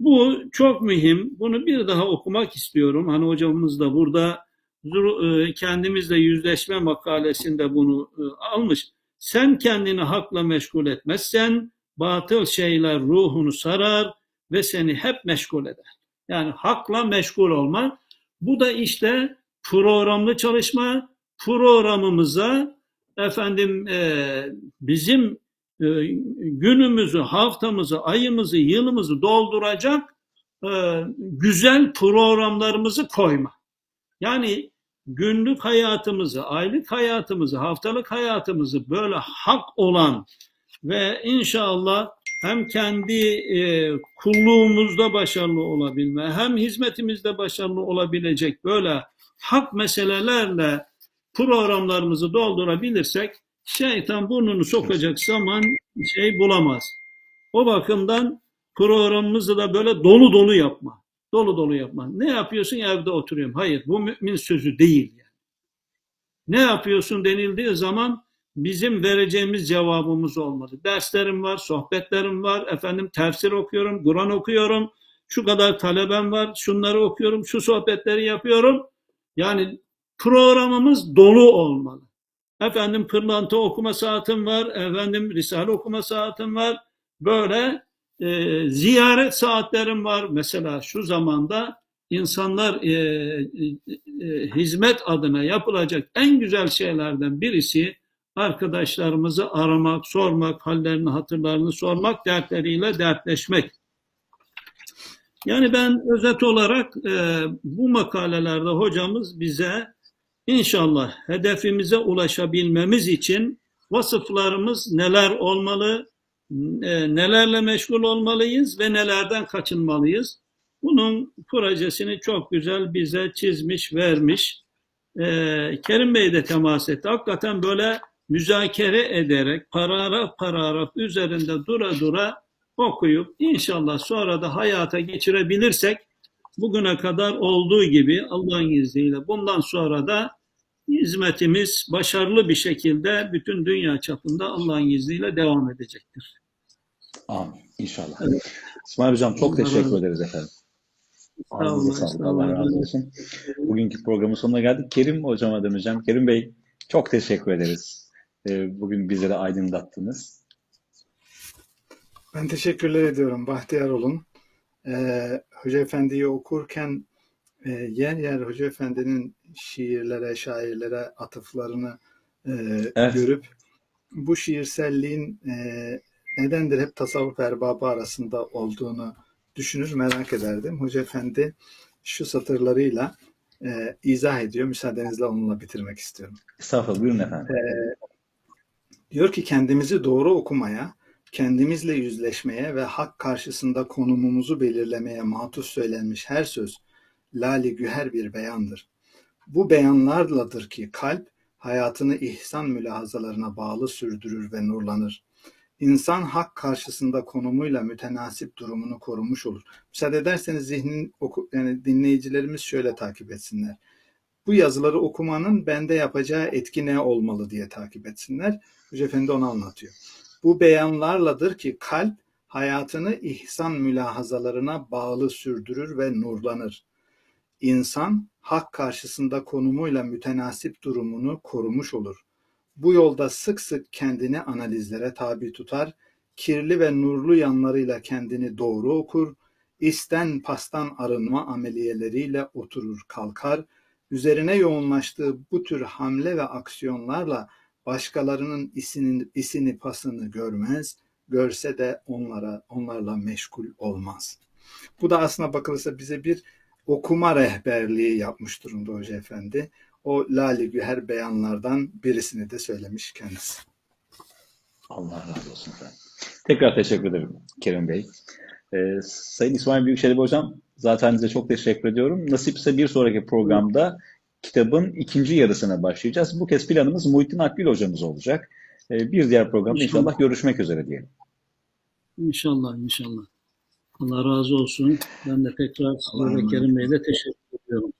Bu çok mühim. Bunu bir daha okumak istiyorum. Hani hocamız da burada e, kendimizle yüzleşme makalesinde bunu e, almış. Sen kendini hakla meşgul etmezsen batıl şeyler ruhunu sarar ve seni hep meşgul eder. Yani hakla meşgul olma. Bu da işte programlı çalışma, programımıza efendim e, bizim e, günümüzü, haftamızı, ayımızı, yılımızı dolduracak e, güzel programlarımızı koyma. Yani günlük hayatımızı, aylık hayatımızı, haftalık hayatımızı böyle hak olan ve inşallah hem kendi e, kulluğumuzda başarılı olabilme, hem hizmetimizde başarılı olabilecek böyle hak meselelerle programlarımızı doldurabilirsek şeytan burnunu sokacak zaman şey bulamaz. O bakımdan programımızı da böyle dolu dolu yapma. Dolu dolu yapma. Ne yapıyorsun evde oturuyorum. Hayır bu mümin sözü değil. Yani. Ne yapıyorsun denildiği zaman bizim vereceğimiz cevabımız olmadı. Derslerim var, sohbetlerim var, efendim tefsir okuyorum, Kur'an okuyorum, şu kadar talebem var, şunları okuyorum, şu sohbetleri yapıyorum. Yani programımız dolu olmalı. Efendim pırlanta okuma saatim var, efendim risale okuma saatim var. Böyle e, ziyaret saatlerim var. Mesela şu zamanda insanlar e, e, hizmet adına yapılacak en güzel şeylerden birisi arkadaşlarımızı aramak, sormak, hallerini, hatırlarını sormak, dertleriyle dertleşmek. Yani ben özet olarak e, bu makalelerde hocamız bize inşallah hedefimize ulaşabilmemiz için vasıflarımız neler olmalı, e, nelerle meşgul olmalıyız ve nelerden kaçınmalıyız. Bunun projesini çok güzel bize çizmiş, vermiş. E, Kerim Bey de temas etti. Hakikaten böyle müzakere ederek paragraf paragraf üzerinde dura dura okuyup inşallah sonra da hayata geçirebilirsek bugüne kadar olduğu gibi Allah'ın izniyle bundan sonra da hizmetimiz başarılı bir şekilde bütün dünya çapında Allah'ın izniyle devam edecektir. Amin. İnşallah. Evet. İsmail Hocam çok teşekkür ederiz efendim. Ağzınıza sağlık. Allah razı olsun. Bugünkü programın sonuna geldik. Kerim Hocam'a döneceğim. Kerim Bey çok teşekkür ederiz. Ee, bugün bizleri aydınlattınız. Ben teşekkürler ediyorum. Bahtiyar olun. Ee, Hoca Efendi'yi okurken e, yer yer Hoca Efendi'nin şiirlere, şairlere atıflarını e, evet. görüp bu şiirselliğin e, nedendir hep tasavvuf erbabı arasında olduğunu düşünür, merak ederdim. Hoca Efendi şu satırlarıyla e, izah ediyor. Müsaadenizle onunla bitirmek istiyorum. Estağfurullah, buyurun efendim. E, diyor ki kendimizi doğru okumaya, kendimizle yüzleşmeye ve hak karşısında konumumuzu belirlemeye matuf söylenmiş her söz lali güher bir beyandır. Bu beyanlarladır ki kalp hayatını ihsan mülahazalarına bağlı sürdürür ve nurlanır. İnsan hak karşısında konumuyla mütenasip durumunu korumuş olur. Müsaade ederseniz zihnin yani dinleyicilerimiz şöyle takip etsinler. Bu yazıları okumanın bende yapacağı etki ne olmalı diye takip etsinler. Hoca Efendi onu anlatıyor. Bu beyanlarladır ki kalp hayatını ihsan mülahazalarına bağlı sürdürür ve nurlanır. İnsan hak karşısında konumuyla mütenasip durumunu korumuş olur. Bu yolda sık sık kendini analizlere tabi tutar, kirli ve nurlu yanlarıyla kendini doğru okur, isten pastan arınma ameliyeleriyle oturur kalkar, üzerine yoğunlaştığı bu tür hamle ve aksiyonlarla başkalarının isinin, isini pasını görmez, görse de onlara onlarla meşgul olmaz. Bu da aslına bakılırsa bize bir okuma rehberliği yapmış durumda Hoca Efendi. O Lali Güher beyanlardan birisini de söylemiş kendisi. Allah razı olsun efendim. Tekrar teşekkür ederim Kerim Bey. Ee, Sayın İsmail Büyükşehir Hocam zaten size çok teşekkür ediyorum. Nasipse bir sonraki programda kitabın ikinci yarısına başlayacağız. Bu kez planımız Muhittin Akgül hocamız olacak. Ee, bir diğer programda inşallah. inşallah görüşmek üzere diyelim. İnşallah, inşallah. Allah razı olsun. Ben de tekrar size ve Kerim Bey'le teşekkür ediyorum.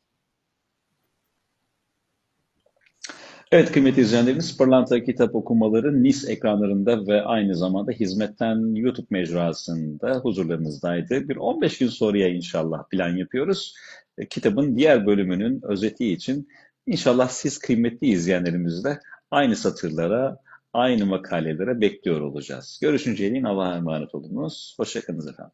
Evet kıymetli izleyenlerimiz Pırlanta kitap okumaları NIS ekranlarında ve aynı zamanda hizmetten YouTube mecrasında huzurlarınızdaydı. Bir 15 gün sonraya inşallah plan yapıyoruz. E, kitabın diğer bölümünün özeti için inşallah siz kıymetli izleyenlerimizle aynı satırlara, aynı makalelere bekliyor olacağız. Görüşünceye değin Allah'a emanet olunuz. Hoşçakalınız efendim.